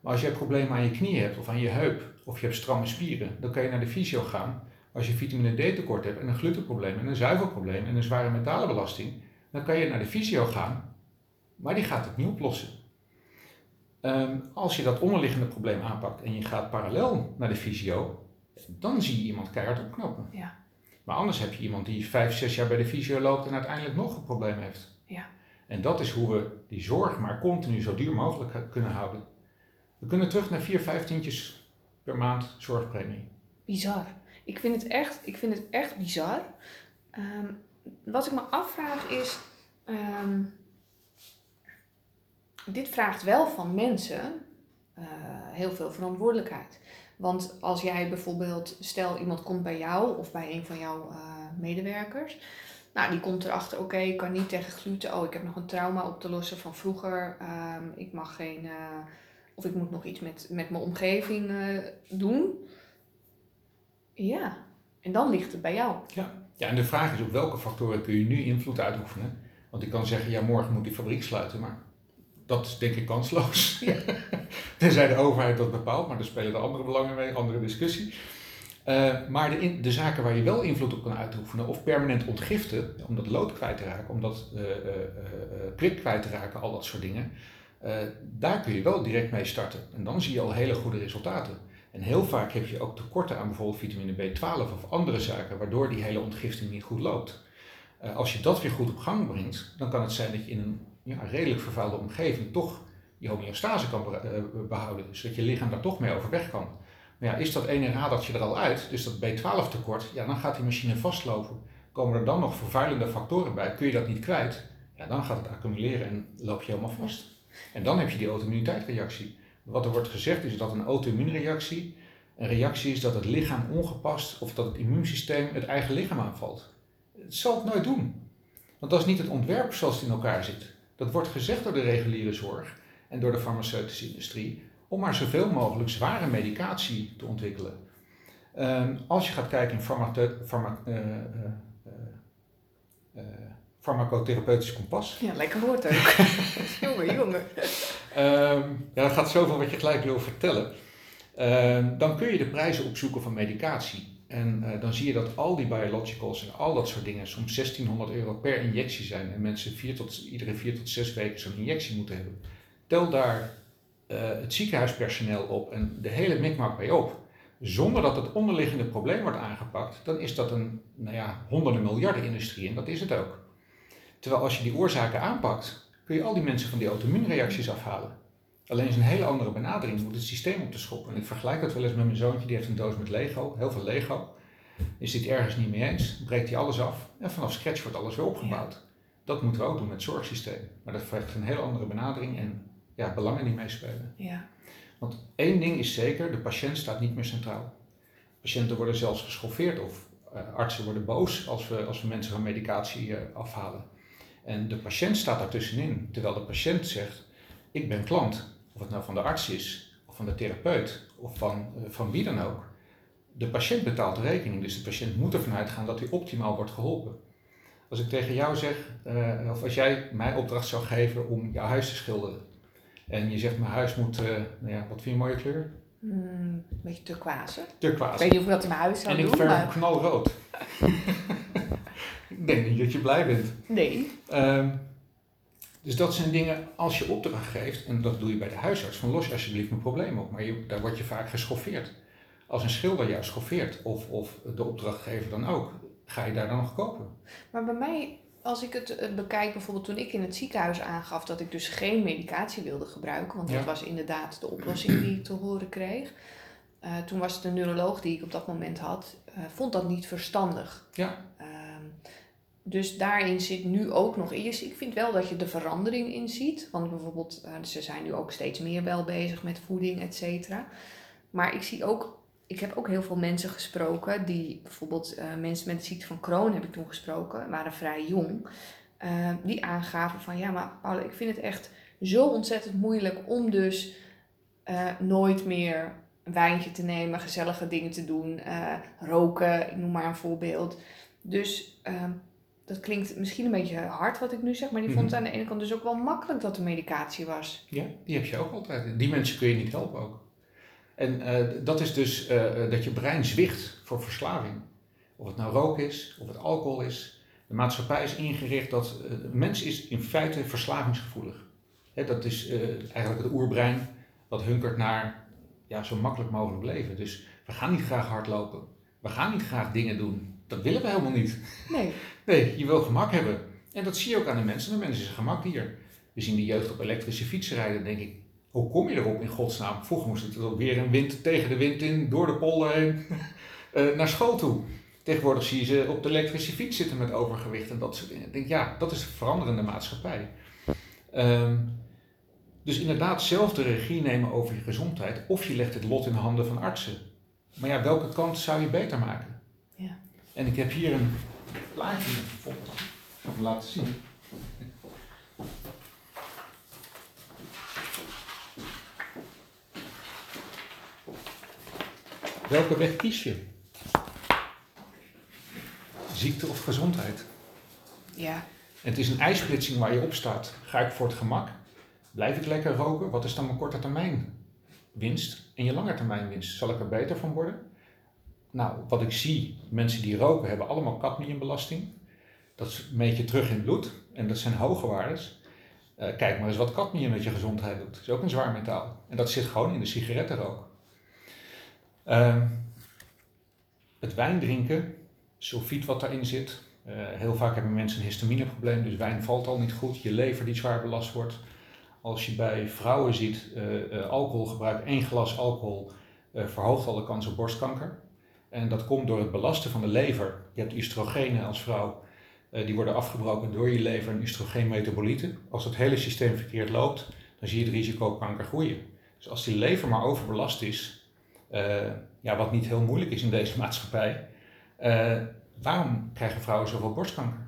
Maar als je problemen aan je knie hebt of aan je heup of je hebt stramme spieren, dan kan je naar de fysio gaan. Als je vitamine D tekort hebt en een glutenprobleem en een zuivelprobleem en een zware metalenbelasting, dan kan je naar de fysio gaan, maar die gaat het niet oplossen. Ehm, als je dat onderliggende probleem aanpakt en je gaat parallel naar de fysio, dan zie je iemand keihard opknappen.
Ja.
Maar anders heb je iemand die vijf, zes jaar bij de fysio loopt en uiteindelijk nog een probleem heeft.
Ja.
En dat is hoe we die zorg maar continu zo duur mogelijk kunnen houden. We kunnen terug naar vier, vijf tientjes per maand zorgpremie.
Bizar. Ik vind het echt, ik vind het echt bizar. Um, wat ik me afvraag is, um, dit vraagt wel van mensen uh, heel veel verantwoordelijkheid. Want als jij bijvoorbeeld, stel iemand komt bij jou of bij een van jouw uh, medewerkers. Nou, die komt erachter, oké, ik kan niet tegen gluten. Oh, ik heb nog een trauma op te lossen van vroeger. Um, ik mag geen, uh, of ik moet nog iets met, met mijn omgeving doen. Ja, en dan ligt het bij jou.
Ja. ja, en de vraag is op welke factoren kun je nu invloed uitoefenen? Want ik kan zeggen, ja, morgen moet die fabriek sluiten, maar dat is denk ik kansloos. Ja. Tenzij de overheid dat bepaalt, maar daar spelen er andere belangen mee, andere discussie. Uh, maar de, in, de, zaken waar je wel invloed op kan uitoefenen, of permanent ontgiften, om dat lood kwijt te raken, om dat uh, uh, prik kwijt te raken, al dat soort dingen, daar kun je wel direct mee starten. En dan zie je al hele goede resultaten. En heel vaak heb je ook tekorten aan bijvoorbeeld vitamine B12 of andere zaken, waardoor die hele ontgifting niet goed loopt. Als je dat weer goed op gang brengt, dan kan het zijn dat je in een ja, redelijk vervuilde omgeving toch je homeostase kan behouden. Dus dat je lichaam daar toch mee overweg kan. Maar ja, is dat ene radertje er al uit, dus dat B12 tekort, ja, dan gaat die machine vastlopen. Komen er dan nog vervuilende factoren bij, kun je dat niet kwijt, ja, dan gaat het accumuleren en loop je helemaal vast. En dan heb je die auto-immuniteitsreactie. Wat er wordt gezegd is dat een auto-immuunreactie een reactie is dat het lichaam ongepast of dat het immuunsysteem het eigen lichaam aanvalt. Het zal het nooit doen. Want dat is niet het ontwerp zoals het in elkaar zit. Dat wordt gezegd door de reguliere zorg en door de farmaceutische industrie om maar zoveel mogelijk zware medicatie te ontwikkelen. Um, als je gaat kijken in farma uh, uh, uh, farmacotherapeutisch kompas.
Ja, lekker woord ook. jongen, jongen.
Um, ja, dat gaat zoveel wat je gelijk wil vertellen. Um, dan kun je de prijzen opzoeken van medicatie. En uh, dan zie je dat al die biologicals en al dat soort dingen soms 1600 euro per injectie zijn. En mensen vier tot, iedere vier tot zes weken zo'n injectie moeten hebben. Tel daar uh, het ziekenhuispersoneel op en de hele mikmak bij op. Zonder dat het onderliggende probleem wordt aangepakt, dan is dat een nou ja, honderden miljarden industrie en dat is het ook. Terwijl als je die oorzaken aanpakt, kun je al die mensen van die auto-immuunreacties afhalen. Alleen is een hele andere benadering om het systeem op te schoppen. En ik vergelijk dat wel eens met mijn zoontje, die heeft een doos met Lego, heel veel Lego. Is dit ergens niet mee eens, breekt hij alles af en vanaf scratch wordt alles weer opgebouwd. Dat moeten we ook doen met het zorgsysteem. Maar dat vraagt een hele andere benadering en ja, belangen die meespelen.
Ja.
Want één ding is zeker, de patiënt staat niet meer centraal. Patiënten worden zelfs geschoffeerd of uh, artsen worden boos als we, als we mensen van medicatie uh, afhalen. En de patiënt staat daartussenin, terwijl de patiënt zegt, ik ben klant. Of het nou van de arts is, of van de therapeut, of van, uh, van wie dan ook. De patiënt betaalt de rekening, dus de patiënt moet ervan uitgaan dat hij optimaal wordt geholpen. Als ik tegen jou zeg, of als jij mij opdracht zou geven om jouw huis te schilderen, En je zegt, mijn huis moet, uh, nou ja, wat vind je een mooie kleur?
Mm, een beetje turquoise.
Turquoise.
Ik weet niet of dat in mijn huis zou
en
doen.
ik verf
maar...
knalrood. ik denk niet dat je blij bent.
Nee.
Um, dus dat zijn dingen, als je opdracht geeft, en dat doe je bij de huisarts, van los alsjeblieft mijn probleem op, maar je, daar word je vaak geschoffeerd. Als een schilder jou schoffeert, of, of de opdrachtgever dan ook, ga je daar dan nog kopen.
Maar bij mij, als ik het eh, bekijk, bijvoorbeeld toen ik in het ziekenhuis aangaf dat ik dus geen medicatie wilde gebruiken, want dat was inderdaad de oplossing die ik te horen kreeg. Eh, toen was het de neuroloog die ik op dat moment had, eh, vond dat niet verstandig.
Ja,
dus daarin zit nu ook nog eerst. Ik vind wel dat je de verandering in ziet. Want bijvoorbeeld, eh, ze zijn nu ook steeds meer wel bezig met voeding, et cetera. Maar ik zie ook, ik heb ook heel veel mensen gesproken die bijvoorbeeld eh, mensen met ziekte van Crohn heb ik toen gesproken, waren vrij jong. eh, die aangaven van ja, maar Paula, ik vind het echt zo ontzettend moeilijk om dus nooit meer een wijntje te nemen, gezellige dingen te doen, roken, ik noem maar een voorbeeld. Dus ehm, dat klinkt misschien een beetje hard wat ik nu zeg, maar die vond het aan de ene kant dus ook wel makkelijk dat er medicatie was.
ja, die heb je ook altijd. Die mensen kun je niet helpen ook. En eh, dat is dus eh, eh, dat je brein zwicht voor verslaving. Of het nou rook is, of het alcohol is. De maatschappij is ingericht dat de mens is in feite verslavingsgevoelig. Hè, dat is eigenlijk het oerbrein dat hunkert naar ja, zo makkelijk mogelijk leven. Dus we gaan niet graag hardlopen. We gaan niet graag dingen doen. Dat willen we helemaal niet.
Nee.
Nee, je wil gemak hebben. En dat zie je ook aan de mensen. De mensen zijn gemak hier. We zien de jeugd op elektrische fietsen rijden. denk ik, hoe kom je erop in godsnaam? Vroeger moest het weer een wind tegen de wind in, door de polder heen, eh, naar school toe. Tegenwoordig zie je ze op de elektrische fiets zitten met overgewicht en dat soort dingen. Ik denk, ja, dat is een veranderende maatschappij. Ehm, dus inderdaad, zelf de regie nemen over je gezondheid. Of je legt het lot in de handen van artsen. Maar ja, welke kant zou je beter maken?
Ja.
En ik heb hier een plaatje bijvoorbeeld. Ik zal laten zien. Welke weg kies je? Ziekte of gezondheid?
Ja.
En het is een ijsplitsing waar je op staat. Ga ik voor het gemak? Blijf ik lekker roken? Wat is dan mijn korte termijn winst en je lange termijn winst? Zal ik er beter van worden? Nou, wat ik zie, mensen die roken hebben allemaal cadmiumbelasting. Dat meet je terug in bloed en dat zijn hoge waardes. Eh, kijk maar eens wat cadmium met je gezondheid doet. Dat is ook een zwaar metaal. En dat zit gewoon in de sigarettenrook. Ehm, het wijn drinken, sulfiet wat daarin zit. Eh, heel vaak hebben mensen een histamineprobleem, dus wijn valt al niet goed. Je lever die zwaar belast wordt. Als je bij vrouwen ziet, eh, eh, alcoholgebruik, één glas alcohol verhoogt al de kans op borstkanker. En dat komt door het belasten van de lever. Je hebt oestrogenen als vrouw, eh, die worden afgebroken door je lever en oestrogeenmetabolieten. Als het hele systeem verkeerd loopt, dan zie je het risico op kanker groeien. Dus als die lever maar overbelast is, eh, ja, wat niet heel moeilijk is in deze maatschappij, eh, waarom krijgen vrouwen zoveel borstkanker?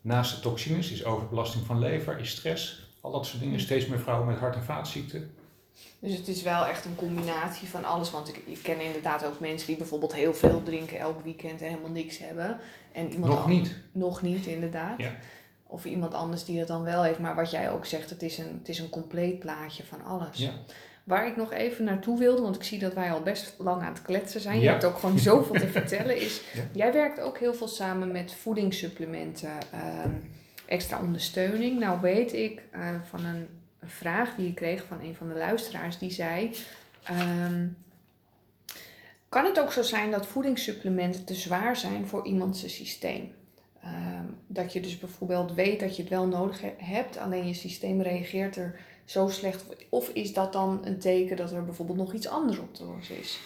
Naast de toxines is overbelasting van lever, is stress, al dat soort dingen. Steeds meer vrouwen met hart- en vaatziekten.
Dus het is wel echt een combinatie van alles. Want ik, ik ken inderdaad ook mensen die bijvoorbeeld heel veel drinken elk weekend en helemaal niks hebben. En iemand
Nog niet.
Nog niet, inderdaad.
Ja.
Of iemand anders die het dan wel heeft. Maar wat jij ook zegt, het is een, het is een compleet plaatje van alles.
Ja.
Waar ik nog even naartoe wilde, want ik zie dat wij al best lang aan het kletsen zijn. Je hebt ook gewoon zoveel te vertellen. Is,
Ja.
Jij werkt ook heel veel samen met voedingssupplementen, ehm, extra ondersteuning. Nou weet ik eh, van een, een vraag die ik kreeg van een van de luisteraars, die zei... ehm, kan het ook zo zijn dat voedingssupplementen te zwaar zijn voor iemands systeem? Ehm, dat je dus bijvoorbeeld weet dat je het wel nodig he- hebt, alleen je systeem reageert er zo slecht. op. Of is dat dan een teken dat er bijvoorbeeld nog iets anders op te lossen is?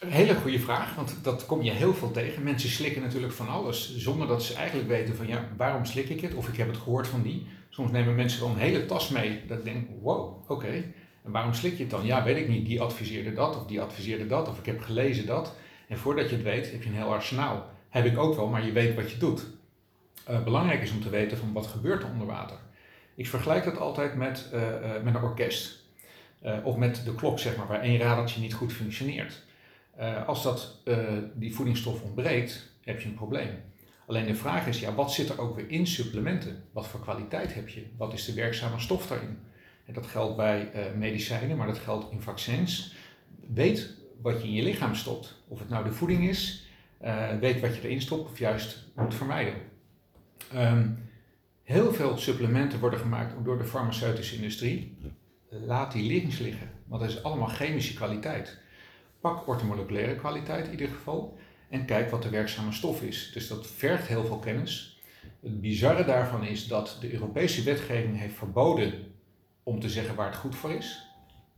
Een hele goede vraag, want dat kom je heel veel tegen. Mensen slikken natuurlijk van alles, zonder dat ze eigenlijk weten van ja, waarom slik ik het? Of ik heb het gehoord van die. Soms nemen mensen dan een hele tas mee, dat ik denk, wow, oké. En waarom slik je het dan? Ja, weet ik niet. Die adviseerde dat, of die adviseerde dat, of ik heb gelezen dat. En voordat je het weet, heb je een heel arsenaal. Heb ik ook wel, maar je weet wat je doet. Eh, belangrijk is om te weten van wat gebeurt er onder water. Ik vergelijk dat altijd met, eh, eh, met een orkest. Of met de klok, zeg maar, waar één radertje niet goed functioneert. Als dat, die voedingsstof ontbreekt, heb je een probleem. Alleen de vraag is, ja, wat zit er ook weer in supplementen? Wat voor kwaliteit heb je? Wat is de werkzame stof daarin? En dat geldt bij uh, medicijnen, maar dat geldt in vaccins. Weet wat je in je lichaam stopt. Of het nou de voeding is, uh, weet wat je erin stopt of juist moet vermijden. Um, heel veel supplementen worden gemaakt door de farmaceutische industrie. Laat die links liggen, want dat is allemaal chemische kwaliteit. Pak ortomoleculaire kwaliteit in ieder geval en kijk wat de werkzame stof is. Dus dat vergt heel veel kennis. Het bizarre daarvan is dat de Europese wetgeving heeft verboden om te zeggen waar het goed voor is.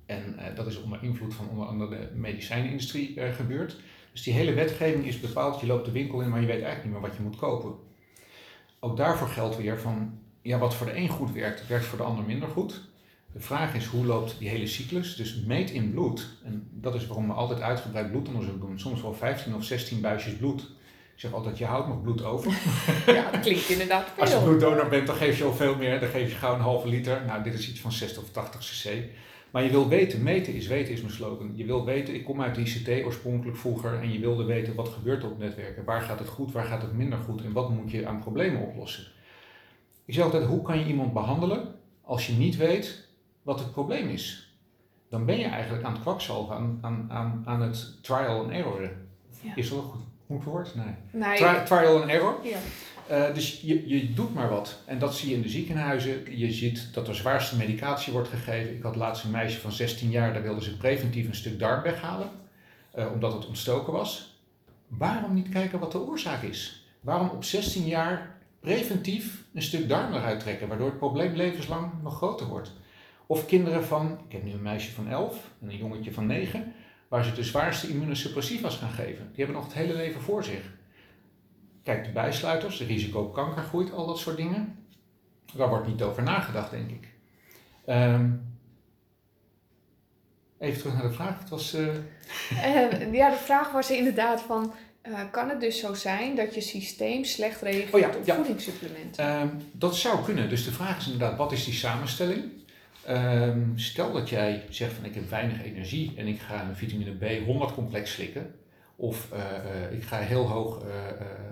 En uh, dat is onder invloed van onder andere de medicijnindustrie uh, gebeurd. Dus die hele wetgeving is bepaald, je loopt de winkel in, maar je weet eigenlijk niet meer wat je moet kopen. Ook daarvoor geldt weer van, ja, wat voor de een goed werkt, werkt voor de ander minder goed. De vraag is hoe loopt die hele cyclus? Dus meet in bloed. En dat is waarom we altijd uitgebreid bloedonderzoek doen. Soms wel 15 of 16 buisjes bloed. Ik zeg altijd, je houdt nog bloed over.
Ja, dat klinkt inderdaad veel.
Als je bloeddonor bent, dan geef je al veel meer. Dan geef je gauw een halve liter. Nou, dit is iets van 60 of 80 cc. Maar je wil weten, meten is weten is mijn slogan. Je wil weten, ik kom uit de ICT oorspronkelijk vroeger en je wilde weten wat gebeurt er op netwerken. Waar gaat het goed, waar gaat het minder goed en wat moet je aan problemen oplossen. Ik zeg altijd, hoe kan je iemand behandelen als je niet weet wat het probleem is? Dan ben je eigenlijk aan het kwakzalven, aan, aan, aan, aan het trial and error. Is dat een goed, goed woord? Nee. nee. trial and error. Ja. Uh, dus je, je doet maar wat. En dat zie je in de ziekenhuizen. Je ziet dat er zwaarste medicatie wordt gegeven. Ik had laatst een meisje van 16 jaar, daar wilden ze preventief een stuk darm weghalen, uh, omdat het ontstoken was. Waarom niet kijken wat de oorzaak is? Waarom op 16 jaar preventief een stuk darm eruit trekken, waardoor het probleem levenslang nog groter wordt? Of kinderen van, ik heb nu een meisje van 11 en een jongetje van 9, waar ze de zwaarste immunosuppressiva's gaan geven. Die hebben nog het hele leven voor zich. Kijk, de bijsluiters, de risico op kanker groeit, al dat soort dingen. Daar wordt niet over nagedacht, denk ik. Um, even terug naar de vraag. Het was, uh...
Uh, ja, de vraag was inderdaad van... Uh, kan het dus zo zijn dat je systeem slecht reageert oh ja, op ja. voedingssupplementen?
Um, dat zou kunnen. Dus de vraag is inderdaad, wat is die samenstelling? Um, stel dat jij zegt van ik heb weinig energie en ik ga een vitamine B100 complex slikken. Of uh, uh, ik ga heel hoog, uh,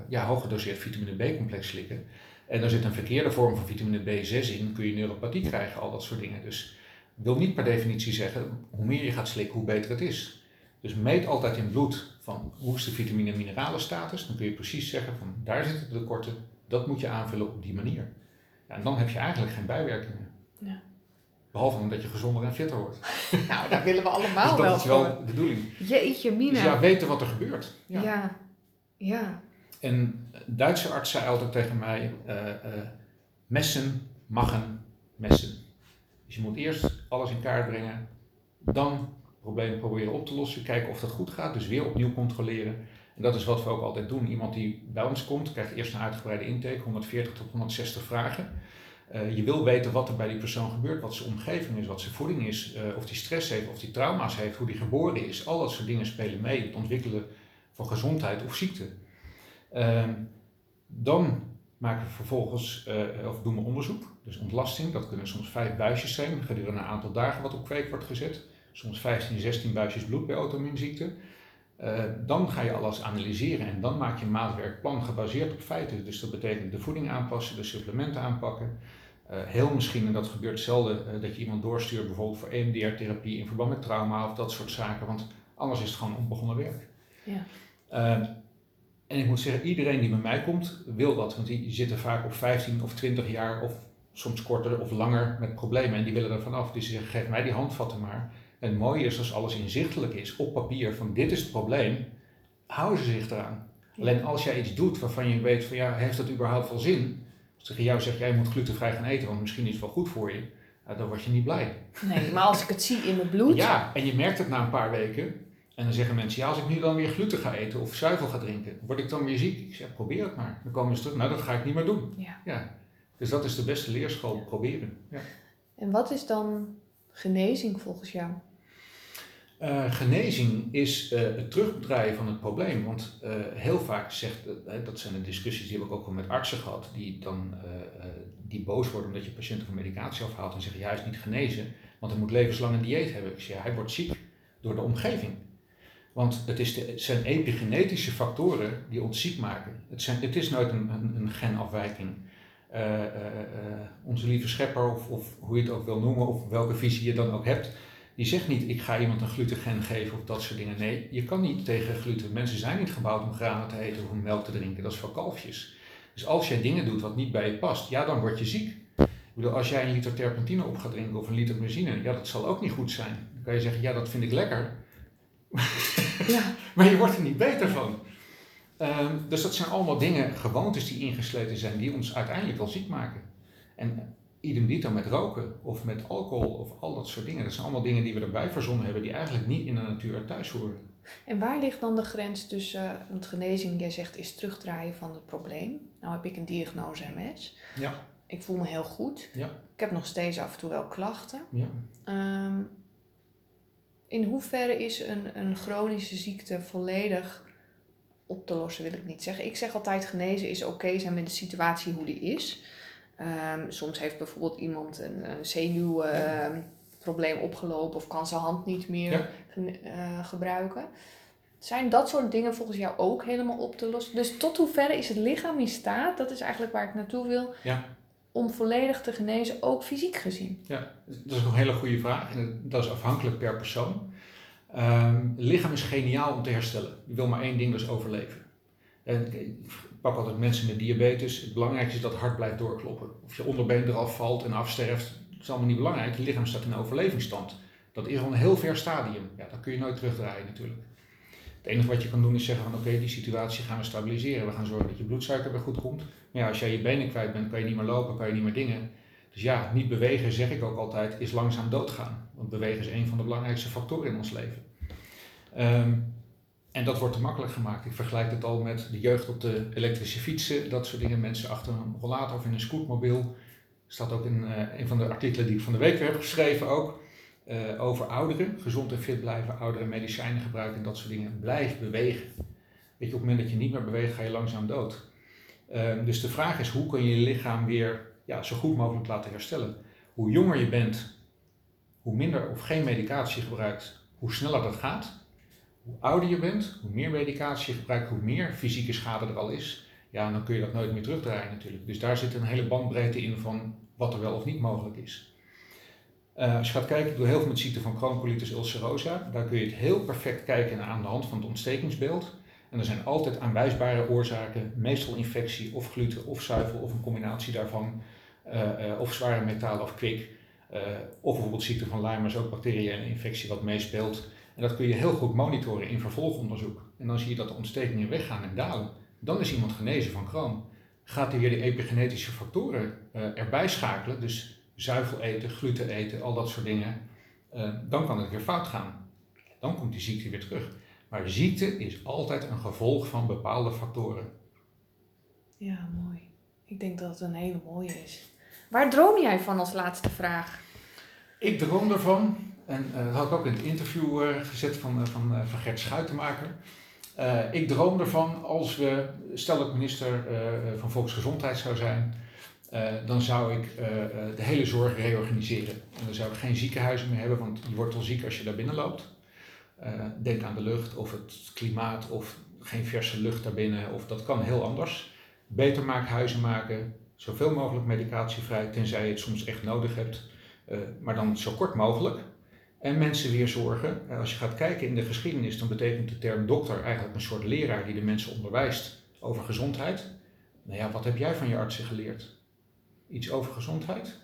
ja, hoog gedoseerd vitamine B-complex slikken. En er zit een verkeerde vorm van vitamine B6 in, kun je neuropathie krijgen, al dat soort dingen. Dus wil niet per definitie zeggen, hoe meer je gaat slikken, hoe beter het is. Dus meet altijd in bloed van hoe is de vitamine- en mineralenstatus. Dan kun je precies zeggen van daar zitten de tekorten, dat moet je aanvullen op die manier. Ja, en dan heb je eigenlijk geen bijwerkingen. Ja. Behalve omdat je gezonder en fitter wordt.
Nou, daar willen we allemaal
dus
wel
Dat is wel de bedoeling.
Jeetje, Mina.
Dus ja, weten wat er gebeurt.
Ja. ja. ja.
En een Duitse arts zei altijd tegen mij, uh, uh, messen, maggen, messen. Dus je moet eerst alles in kaart brengen, dan problemen proberen op te lossen, kijken of dat goed gaat, dus weer opnieuw controleren. En dat is wat we ook altijd doen. Iemand die bij ons komt, krijgt eerst een uitgebreide intake, 140 tot 160 vragen. Uh, je wil weten wat er bij die persoon gebeurt, wat zijn omgeving is, wat zijn voeding is, uh, of die stress heeft, of die trauma's heeft, hoe die geboren is. Al dat soort dingen spelen mee het ontwikkelen van gezondheid of ziekte. Uh, dan maken we vervolgens, uh, of doen we onderzoek, dus ontlasting. Dat kunnen soms vijf buisjes zijn, gedurende een aantal dagen wat op kweek wordt gezet. Soms 15, 16 buisjes bloed bij auto-immuunziekte. dan ga je alles analyseren en dan maak je een maatwerkplan gebaseerd op feiten. Dus dat betekent de voeding aanpassen, de supplementen aanpakken, uh, heel misschien, en dat gebeurt zelden, uh, dat je iemand doorstuurt bijvoorbeeld voor EMDR-therapie in verband met trauma of dat soort zaken, want anders is het gewoon onbegonnen werk. Ja. Uh, en ik moet zeggen, iedereen die bij mij komt, wil dat, want die zitten vaak op 15 of 20 jaar of soms korter of langer met problemen en die willen er vanaf. Dus ze zeggen, geef mij die handvatten maar. En het mooie is als alles inzichtelijk is, op papier, van dit is het probleem, houden ze zich eraan. Alleen als jij iets doet waarvan je weet van ja, heeft dat überhaupt wel zin? Tegen jou zegt, jij moet glutenvrij gaan eten, want misschien is het wel goed voor je, dan word je niet blij.
Nee, maar als ik het zie in mijn bloed.
Ja, en je merkt het na een paar weken. En dan zeggen mensen, ja, als ik nu dan weer gluten ga eten of zuivel ga drinken, word ik dan weer ziek? Ik zeg, probeer het maar. Dan komen ze terug, nou dat ga ik niet meer doen. Ja. ja. Dus dat is de beste leerschool, proberen. Ja.
En wat is dan genezing volgens jou?
Uh, genezing is uh, het terugdraaien van het probleem. Want uh, heel vaak zegt, dat zijn de discussies die heb ik ook al met artsen gehad, die dan die boos worden omdat je patiënten van medicatie afhaalt en zeggen, ja, hij is niet genezen, want hij moet levenslang een dieet hebben. Zeg, ja, hij wordt ziek door de omgeving. Want het, is de, zijn epigenetische factoren die ons ziek maken. Het, zijn, het is nooit een, een, genafwijking. onze lieve schepper, of, of hoe je het ook wil noemen, of welke visie je dan ook hebt, die zegt niet, ik ga iemand een glutegen geven of dat soort dingen. Nee, je kan niet tegen gluten. Mensen zijn niet gebouwd om granen te eten of om melk te drinken. Dat is voor kalfjes. Dus als jij dingen doet wat niet bij je past, ja, dan word je ziek. Ik bedoel, als jij een liter terpentine op gaat drinken of een liter benzine, ja, dat zal ook niet goed zijn. Dan kan je zeggen, ja, dat vind ik lekker. Ja. maar je wordt er niet beter van. Ehm, dus dat zijn allemaal dingen, gewoontes die ingesleten zijn, die ons uiteindelijk wel ziek maken. En idem dito met roken of met alcohol of al dat soort dingen. Dat zijn allemaal dingen die we erbij verzonnen hebben, die eigenlijk niet in de natuur thuis horen.
En waar ligt dan de grens tussen, uh, want genezing, jij zegt, is terugdraaien van het probleem. Nou heb ik een diagnose MS. Ja. Ik voel me heel goed. Ja. Ik heb nog steeds af en toe wel klachten. Ja. Ehm, in hoeverre is een, een chronische ziekte volledig op te lossen, wil ik niet zeggen. Ik zeg altijd genezen is oké zijn met de situatie hoe die is. Um, soms heeft bijvoorbeeld iemand een, een zenuwprobleem uh, opgelopen of kan zijn hand niet meer uh, gebruiken. Zijn dat soort dingen volgens jou ook helemaal op te lossen? Dus tot hoeverre is het lichaam in staat, dat is eigenlijk waar ik naartoe wil, ja. om volledig te genezen, ook fysiek gezien?
Ja, dat is een hele goede vraag en dat is afhankelijk per persoon. Um, het lichaam is geniaal om te herstellen. Je wil maar één ding, dus overleven. En ik pak altijd mensen met diabetes. Het belangrijkste is dat het hart blijft doorkloppen. Of je onderbeen eraf valt en afsterft, is allemaal niet belangrijk. Het lichaam staat in overlevingsstand. Dat is al een heel ver stadium. Ja, dat kun je nooit terugdraaien natuurlijk. Het enige wat je kan doen is zeggen van oké, die situatie gaan we stabiliseren. We gaan zorgen dat je bloedsuiker weer goed komt. Maar ja, als jij je benen kwijt bent, kan je niet meer lopen, kan je niet meer dingen. Dus ja, niet bewegen, zeg ik ook altijd, is langzaam doodgaan. Want bewegen is een van de belangrijkste factoren in ons leven. Um, en dat wordt te makkelijk gemaakt. Ik vergelijk het al met de jeugd op de elektrische fietsen, dat soort dingen. Mensen achter een rollator of in een scootmobiel. staat ook in uh, een van de artikelen die ik van de week heb geschreven ook. Uh, over ouderen, gezond en fit blijven, ouderen medicijnen gebruiken en dat soort dingen. Blijf bewegen. Weet je, op het moment dat je niet meer beweegt, ga je langzaam dood. Uh, dus de vraag is, hoe kun je je lichaam weer ja, zo goed mogelijk laten herstellen? Hoe jonger je bent, hoe minder of geen medicatie gebruikt, hoe sneller dat gaat hoe ouder je bent, hoe meer medicatie je gebruikt, hoe meer fysieke schade er al is, ja, dan kun je dat nooit meer terugdraaien natuurlijk. Dus daar zit een hele bandbreedte in van wat er wel of niet mogelijk is. Uh, als je gaat kijken, ik doe heel veel met ziekte van Crohn-colitis ulcerosa. Daar kun je het heel perfect kijken aan de hand van het ontstekingsbeeld. En er zijn altijd aanwijsbare oorzaken, meestal infectie of gluten of zuivel of een combinatie daarvan. Uh, uh, of zware metalen of kwik. of bijvoorbeeld ziekte van Lyme, maar ook bacteriële infectie wat meespeelt. En dat kun je heel goed monitoren in vervolgonderzoek. En dan zie je dat de ontstekingen weggaan en dalen. Dan is iemand genezen van Crohn. Gaat hij weer de epigenetische factoren uh, erbij schakelen, dus zuivel eten, gluten eten, al dat soort dingen, uh, dan kan het weer fout gaan. Dan komt die ziekte weer terug. Maar ziekte is altijd een gevolg van bepaalde factoren.
Ja, mooi. Ik denk dat het een hele mooie is. Waar droom jij van als laatste vraag?
Ik droom ervan en uh, dat had ik ook in het interview uh, gezet van, uh, van, van Gert Schuitenmaker. ik droom ervan als we, stel ik minister van Volksgezondheid zou zijn, dan zou ik de hele zorg reorganiseren. En dan zou ik geen ziekenhuizen meer hebben, want je wordt al ziek als je daar binnen loopt. denk aan de lucht of het klimaat of geen verse lucht daarbinnen, of dat kan heel anders. Beter maakhuizen maken, zoveel mogelijk medicatievrij, tenzij je het soms echt nodig hebt. maar dan zo kort mogelijk. En mensen weer zorgen. Eh, als je gaat kijken in de geschiedenis, dan betekent de term dokter eigenlijk een soort leraar die de mensen onderwijst over gezondheid. Nou ja, wat heb jij van je artsen geleerd? Iets over gezondheid?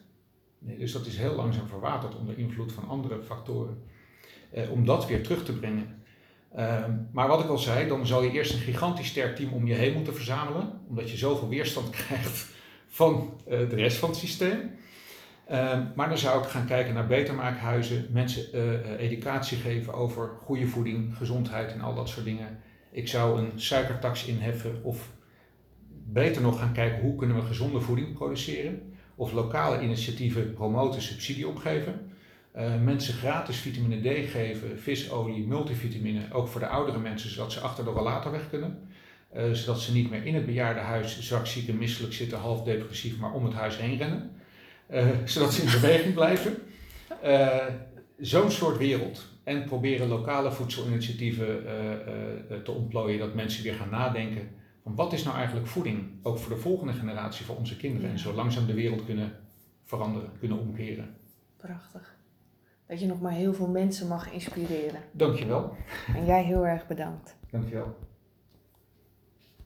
Nee, dus dat is heel langzaam verwaterd onder invloed van andere factoren. Eh, om dat weer terug te brengen. Uh, maar wat ik al zei, dan zal je eerst een gigantisch sterk team om je heen moeten verzamelen, omdat je zoveel weerstand krijgt van uh, de rest van het systeem. Ehm, maar dan zou ik gaan kijken naar betermaakhuizen, mensen uh, educatie geven over goede voeding, gezondheid en al dat soort dingen. Ik zou een suikertax inheffen of beter nog gaan kijken hoe kunnen we gezonde voeding produceren. Of lokale initiatieven promoten, subsidie opgeven. Uh, mensen gratis vitamine D geven, visolie, multivitamine, ook voor de oudere mensen, zodat ze achter de rollator weg kunnen. Uh, zodat ze niet meer in het bejaardenhuis zwak, ziek en misselijk zitten, half depressief, maar om het huis heen rennen. Eh, zodat ze in beweging blijven. Uh, Zo'n soort wereld. En proberen lokale voedselinitiatieven uh, te ontplooien, dat mensen weer gaan nadenken van wat is nou eigenlijk voeding, ook voor de volgende generatie, voor onze kinderen.
Ja.
En zo langzaam de wereld kunnen veranderen, kunnen omkeren.
Prachtig. Dat je nog maar heel veel mensen mag inspireren.
Dankjewel.
En jij heel erg bedankt.
Dankjewel.